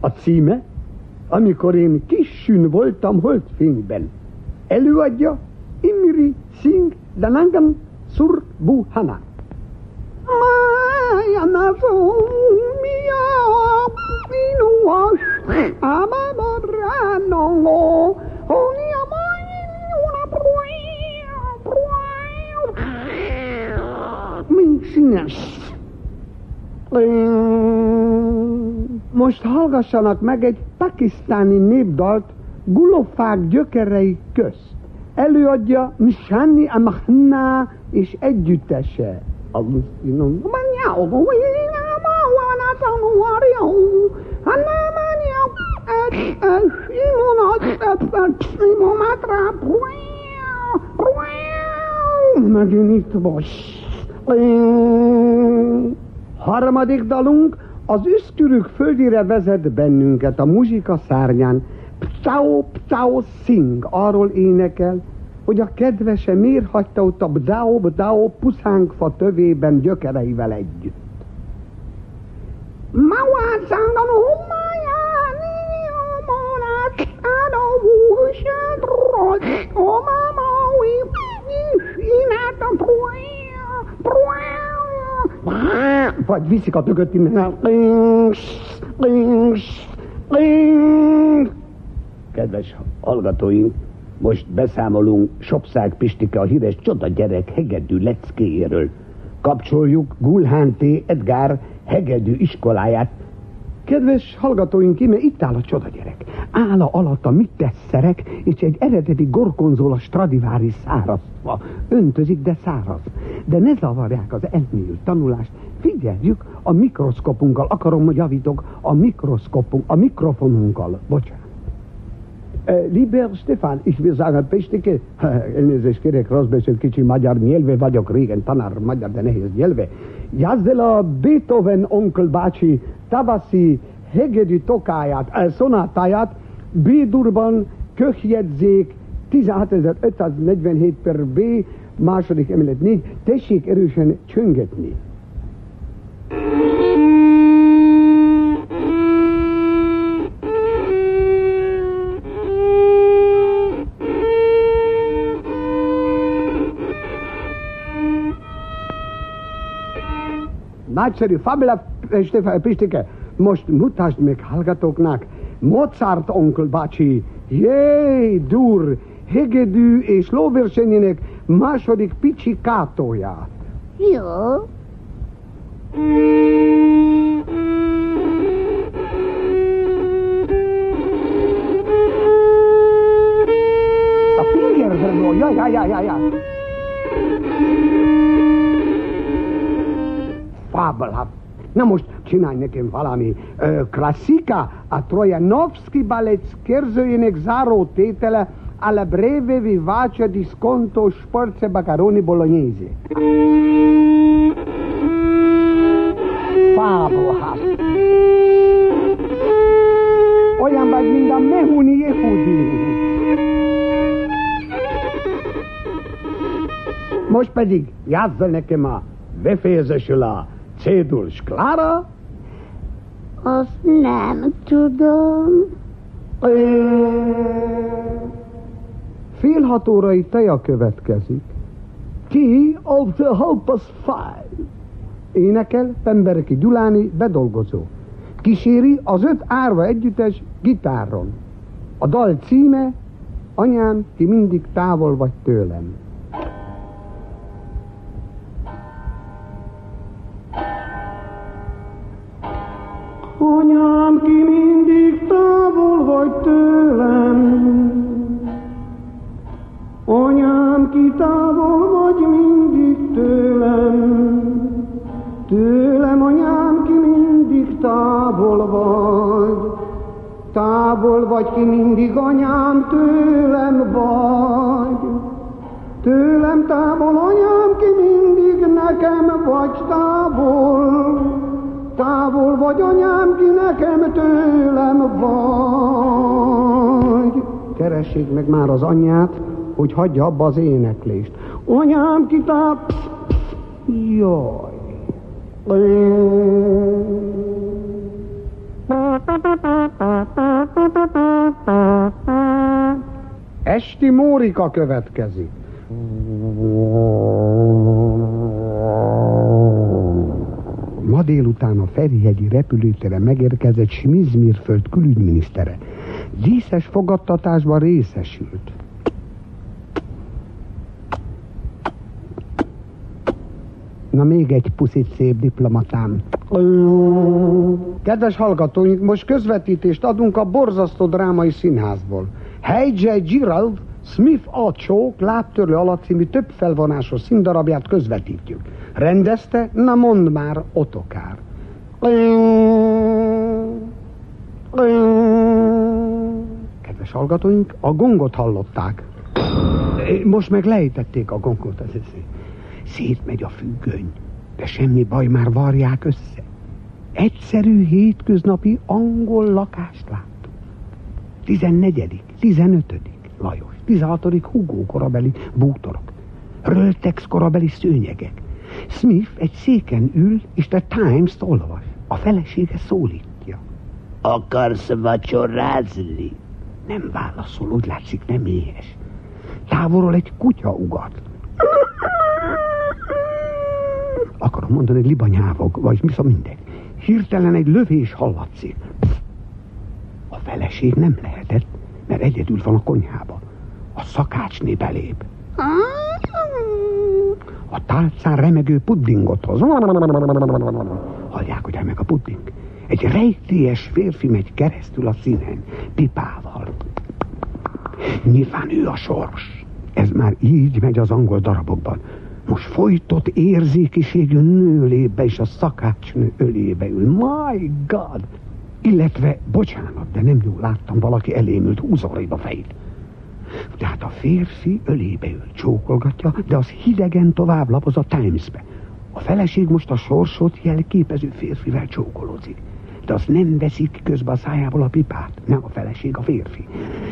A címe, amikor én kissün voltam holdfényben. Előadja Imri Singh Danangan Surbuhana. Mája nazomia minuas amamarano onia una Mint színes. Most hallgassanak meg egy pakisztáni népdalt gulofák gyökerei közt. Előadja Nishani Amahna és együttese. Alucinom. Megint itt most. Harmadik dalunk az üszkürük földire vezet bennünket a muzsika szárnyán. Ptao, ptao sing, arról énekel, hogy a kedvese miért hagyta ott a bdao, bdao puszánkfa tövében gyökereivel együtt. Mawászángan homájáni, omonát, ádavúsát, rossz, omámaui, inát a vagy viszik a tököt innen. Kedves hallgatóink, most beszámolunk Sopszág Pistike a híres csoda gyerek hegedű leckéjéről. Kapcsoljuk Gulhán T. Edgár hegedű iskoláját. Kedves hallgatóink, íme itt áll a csoda gyerek. Álla alatt a mit szerek, és egy eredeti gorkonzola Stradivári szárazva. Öntözik, de száraz. De ne zavarják az elmélyült tanulást. Figyeljük a mikroszkopunkkal. Akarom, hogy javítok a mikroszkopunk, a mikrofonunkkal. Bocsánat. Uh, Lieber Stefan, ich will sagen, Pestike, elnézést kérek, rossz beszélt kicsi magyar nyelve vagyok, régen tanár magyar, de nehéz nyelve. Jazzel Beethoven onkel bácsi tavaszi hegedű tokáját, uh, szonátáját B-durban köhjegyzék 16547 per B, második emelet 4, tessék erősen csöngetni. Nagyszerű, fabula, Pistike, most mutasd meg hallgatóknak Mozart onkel bácsi, jé, dur, hegedű és lóversenyének második picsikátóját. Jó, A fingerhörnó, ja, ja, ja, ja, Fabelhaft. Na most csinálj nekem valami ö, klasszika, a Trojanovski balett scherzoinek záró tétele alla breve vivace disconto spărțe bacaroni bolognese. Fabelhaft. Olyan vagy, mint a Mehuni Yehudi. Most pedig játsszal nekem a befejezésül a cédul sklára. Azt nem tudom. Fél hat órai teja következik. Key of the Hopeless Five. Énekel Pembereki Gyuláni bedolgozó. Kíséri az öt árva együttes gitáron. A dal címe Anyám, ki mindig távol vagy tőlem. Anyám, ki mindig távol vagy tőlem. Anyám, ki távol vagy mindig tőlem. Tőlem, anyám, ki mindig távol vagy. Távol vagy ki mindig, anyám, tőlem vagy. Tőlem távol, anyám, ki mindig nekem vagy távol. Távol vagy anyám, ki nekem tőlem vagy. Keressék meg már az anyját, hogy hagyja abba az éneklést. Anyám, ki táv... Jaj. Esti Mórika következik. Ma délután a Ferihegyi repülőtere megérkezett Smizmirföld külügyminisztere. Díszes fogadtatásban részesült. Na még egy puszit szép diplomatám. Kedves hallgatóink, most közvetítést adunk a borzasztó drámai színházból. Hey J. Gerald, Smith a csók lábtörő alatt című több felvonásos színdarabját közvetítjük. Rendezte? Na mondd már, Otokár. Kedves hallgatóink, a gongot hallották. Most meg lejtették a gongot. Szétmegy a függöny, de semmi baj, már varják össze. Egyszerű, hétköznapi angol lakást láttuk. 14., 15. Lajos, 16. Hugo korabeli bútorok, Röltex korabeli szőnyegek. Smith egy széken ül, és a Times-t olvas. A felesége szólítja. Akarsz vacsorázni? Nem válaszol, úgy látszik nem éhes. Távolról egy kutya ugat. Akarom mondani, hogy libanyávog, vagy mi szóval mindegy. Hirtelen egy lövés hallatszik. A feleség nem lehetett, mert egyedül van a konyhába. A szakácsné belép. A tálcán remegő puddingot hoz. Hallják, hogy remeg a pudding. Egy rejtélyes férfi megy keresztül a színen, pipával. Nyilván ő a sors. Ez már így megy az angol darabokban. Most folytott érzékiségű nőlébe és a szakácsnő ölébe ül. My God! Illetve, bocsánat, de nem jól láttam, valaki elémült, húzza a fejét. Tehát a férfi ölébe ül, csókolgatja, de az hidegen tovább lapoz a Times-be. A feleség most a sorsot jelképező férfivel csókolózik. De azt nem veszik közbe a szájából a pipát. Nem a feleség, a férfi.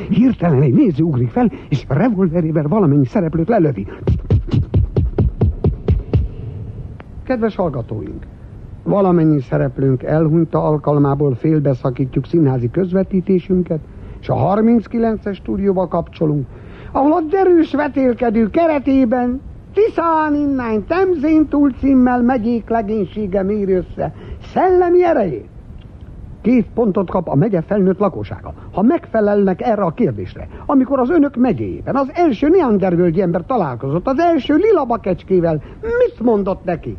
Hirtelen egy néző ugrik fel, és revolverével valamennyi szereplőt lelövi. Kedves hallgatóink! Valamennyi szereplőnk elhunyta alkalmából félbeszakítjuk színházi közvetítésünket, és a 39-es stúdióba kapcsolunk, ahol a derűs vetélkedő keretében Tiszán innány Temzén túl címmel megyék legénysége méri össze szellemi erejét. Két pontot kap a megye felnőtt lakossága, ha megfelelnek erre a kérdésre. Amikor az önök megyében az első neandervölgyi ember találkozott az első lila bakecskével, mit mondott neki?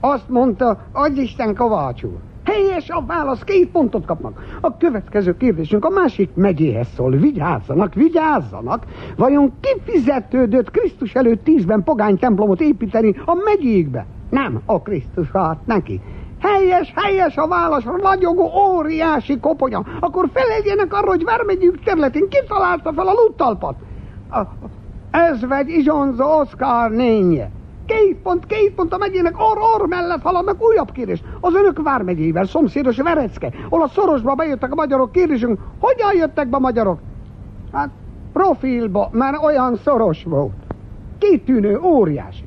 Azt mondta, adj Isten Kovács. Helyes a válasz, két pontot kapnak. A következő kérdésünk a másik megyéhez szól. Vigyázzanak, vigyázzanak. Vajon kifizetődött Krisztus előtt tízben pogány templomot építeni a megyékbe? Nem, a Krisztus hát neki. Helyes, helyes a válasz, ragyogó, óriási koponya. Akkor feleljenek arra, hogy Vármegyünk területén kitalálta fel a luttalpat. A, ezvegy Izsonza Oszkár nénye. Két pont, két pont a megyének or-or mellett haladnak újabb kérdés. Az önök vármegyével, szomszédos Verecke, ahol a szorosba bejöttek a magyarok kérdésünk. Hogyan jöttek be a magyarok? Hát profilba, mert olyan szoros volt. Kitűnő, óriási.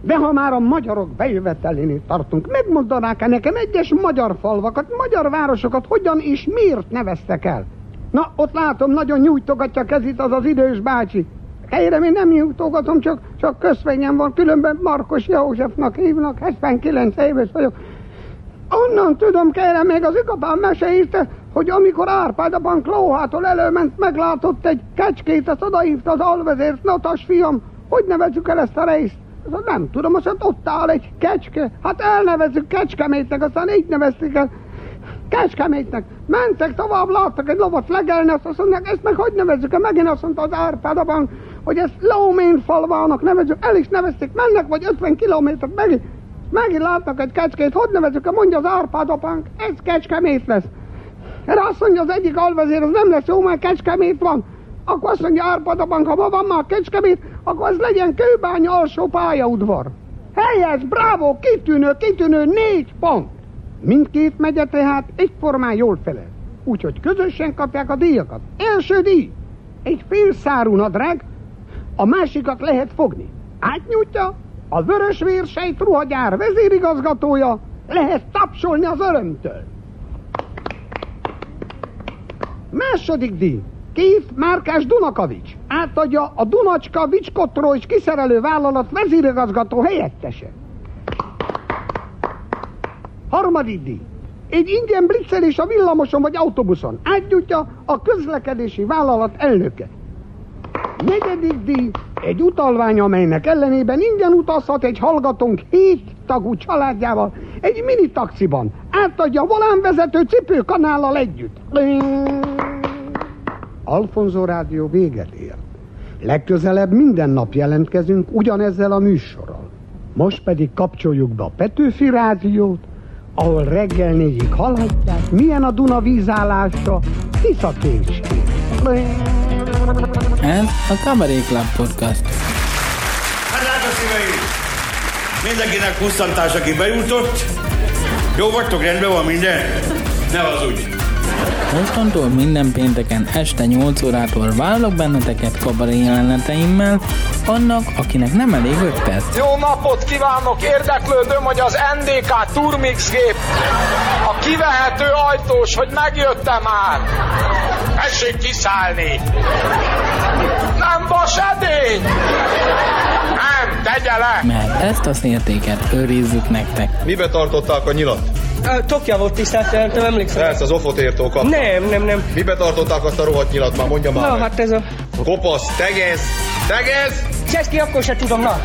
De ha már a magyarok bejövetelénél tartunk, megmondanák-e nekem egyes magyar falvakat, magyar városokat hogyan és miért neveztek el? Na, ott látom, nagyon nyújtogatja kezét az az idős bácsi. Kérem, én nem nyújtogatom, csak, csak közvényem van, különben Markos Józsefnak hívnak, 79 éves vagyok. Onnan tudom, kérem, még az ikapám mesélte, hogy amikor Árpád a bank lóhától előment, meglátott egy kecskét, azt odahívta az alvezért, notas fiam, hogy nevezzük el ezt a részt? Nem tudom, azt ott áll egy kecske, hát elnevezzük kecskemétnek, aztán így nevezték el. Kecskemétnek. Mentek tovább, láttak egy lovat legelni, azt mondják, ezt meg hogy nevezzük el? Megint azt mondta az Árpád a bank, hogy ezt Lómén falvának nevezzük, el is nevezték, mennek vagy 50 kilométert, megint, megint látnak egy kecskét, hogy nevezzük mondja az Árpád apánk, ez kecskemét lesz. Erre azt mondja az egyik alvezér, az nem lesz jó, mert kecskemét van. Akkor azt mondja Árpád apánk, ha ma van már kecskemét, akkor az legyen kőbánya alsó pályaudvar. Helyes, bravo, kitűnő, kitűnő, négy pont. Mindkét megye tehát egyformán jól felel. Úgyhogy közösen kapják a díjakat. Első díj, egy fél szárú nadrág, a másikat lehet fogni. Átnyújtja, a vörös vérsejt ruhagyár vezérigazgatója, lehet tapsolni az örömtől. Második díj. Két Márkás Dunakavics átadja a Dunacska Vicskotró és kiszerelő vállalat vezérigazgató helyettese. Harmadik díj. Egy ingyen blitzelés a villamoson vagy autóbuszon átgyújtja a közlekedési vállalat elnöke. Negyedik díj, egy utalvány, amelynek ellenében ingyen utazhat egy hallgatónk hét tagú családjával egy mini taxiban. Átadja a volánvezető cipőkanállal együtt. Alfonso Rádió véget ért. Legközelebb minden nap jelentkezünk ugyanezzel a műsorral. Most pedig kapcsoljuk be a Petőfi Rádiót, ahol reggel négyig hallhatják, milyen a Duna vízállása, Tisza Ez a Cabaret Club Podcast. Hát drága szíveim! Mindenkinek pusztantás, aki bejutott. Jó vagytok, rendben van minden? Ne az úgy. Mostantól minden pénteken este 8 órától vállalok benneteket kabaré jeleneteimmel, annak, akinek nem elég 5 perc. Jó napot kívánok! Érdeklődöm, hogy az NDK Turmix gép a kivehető ajtós, hogy megjöttem már. Tessék kiszállni! Nem vas edény! Tegye le! Mert ezt a szértéket őrizzük nektek. Mibe tartották a nyilat? Tokja volt tisztelt, nem emlékszem. Persze, az ofotértól kapta. Nem, nem, nem. Mibe tartották azt a rohadt nyilat már, mondja már Na, meg. hát ez a... Kopasz, tegez, tegez! Cseszki, akkor se tudom, na.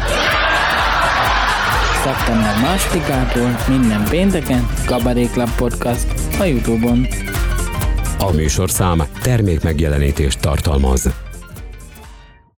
Szeptember másodikától minden pénteken Club Podcast a Youtube-on. A műsorszám termék megjelenítést tartalmaz.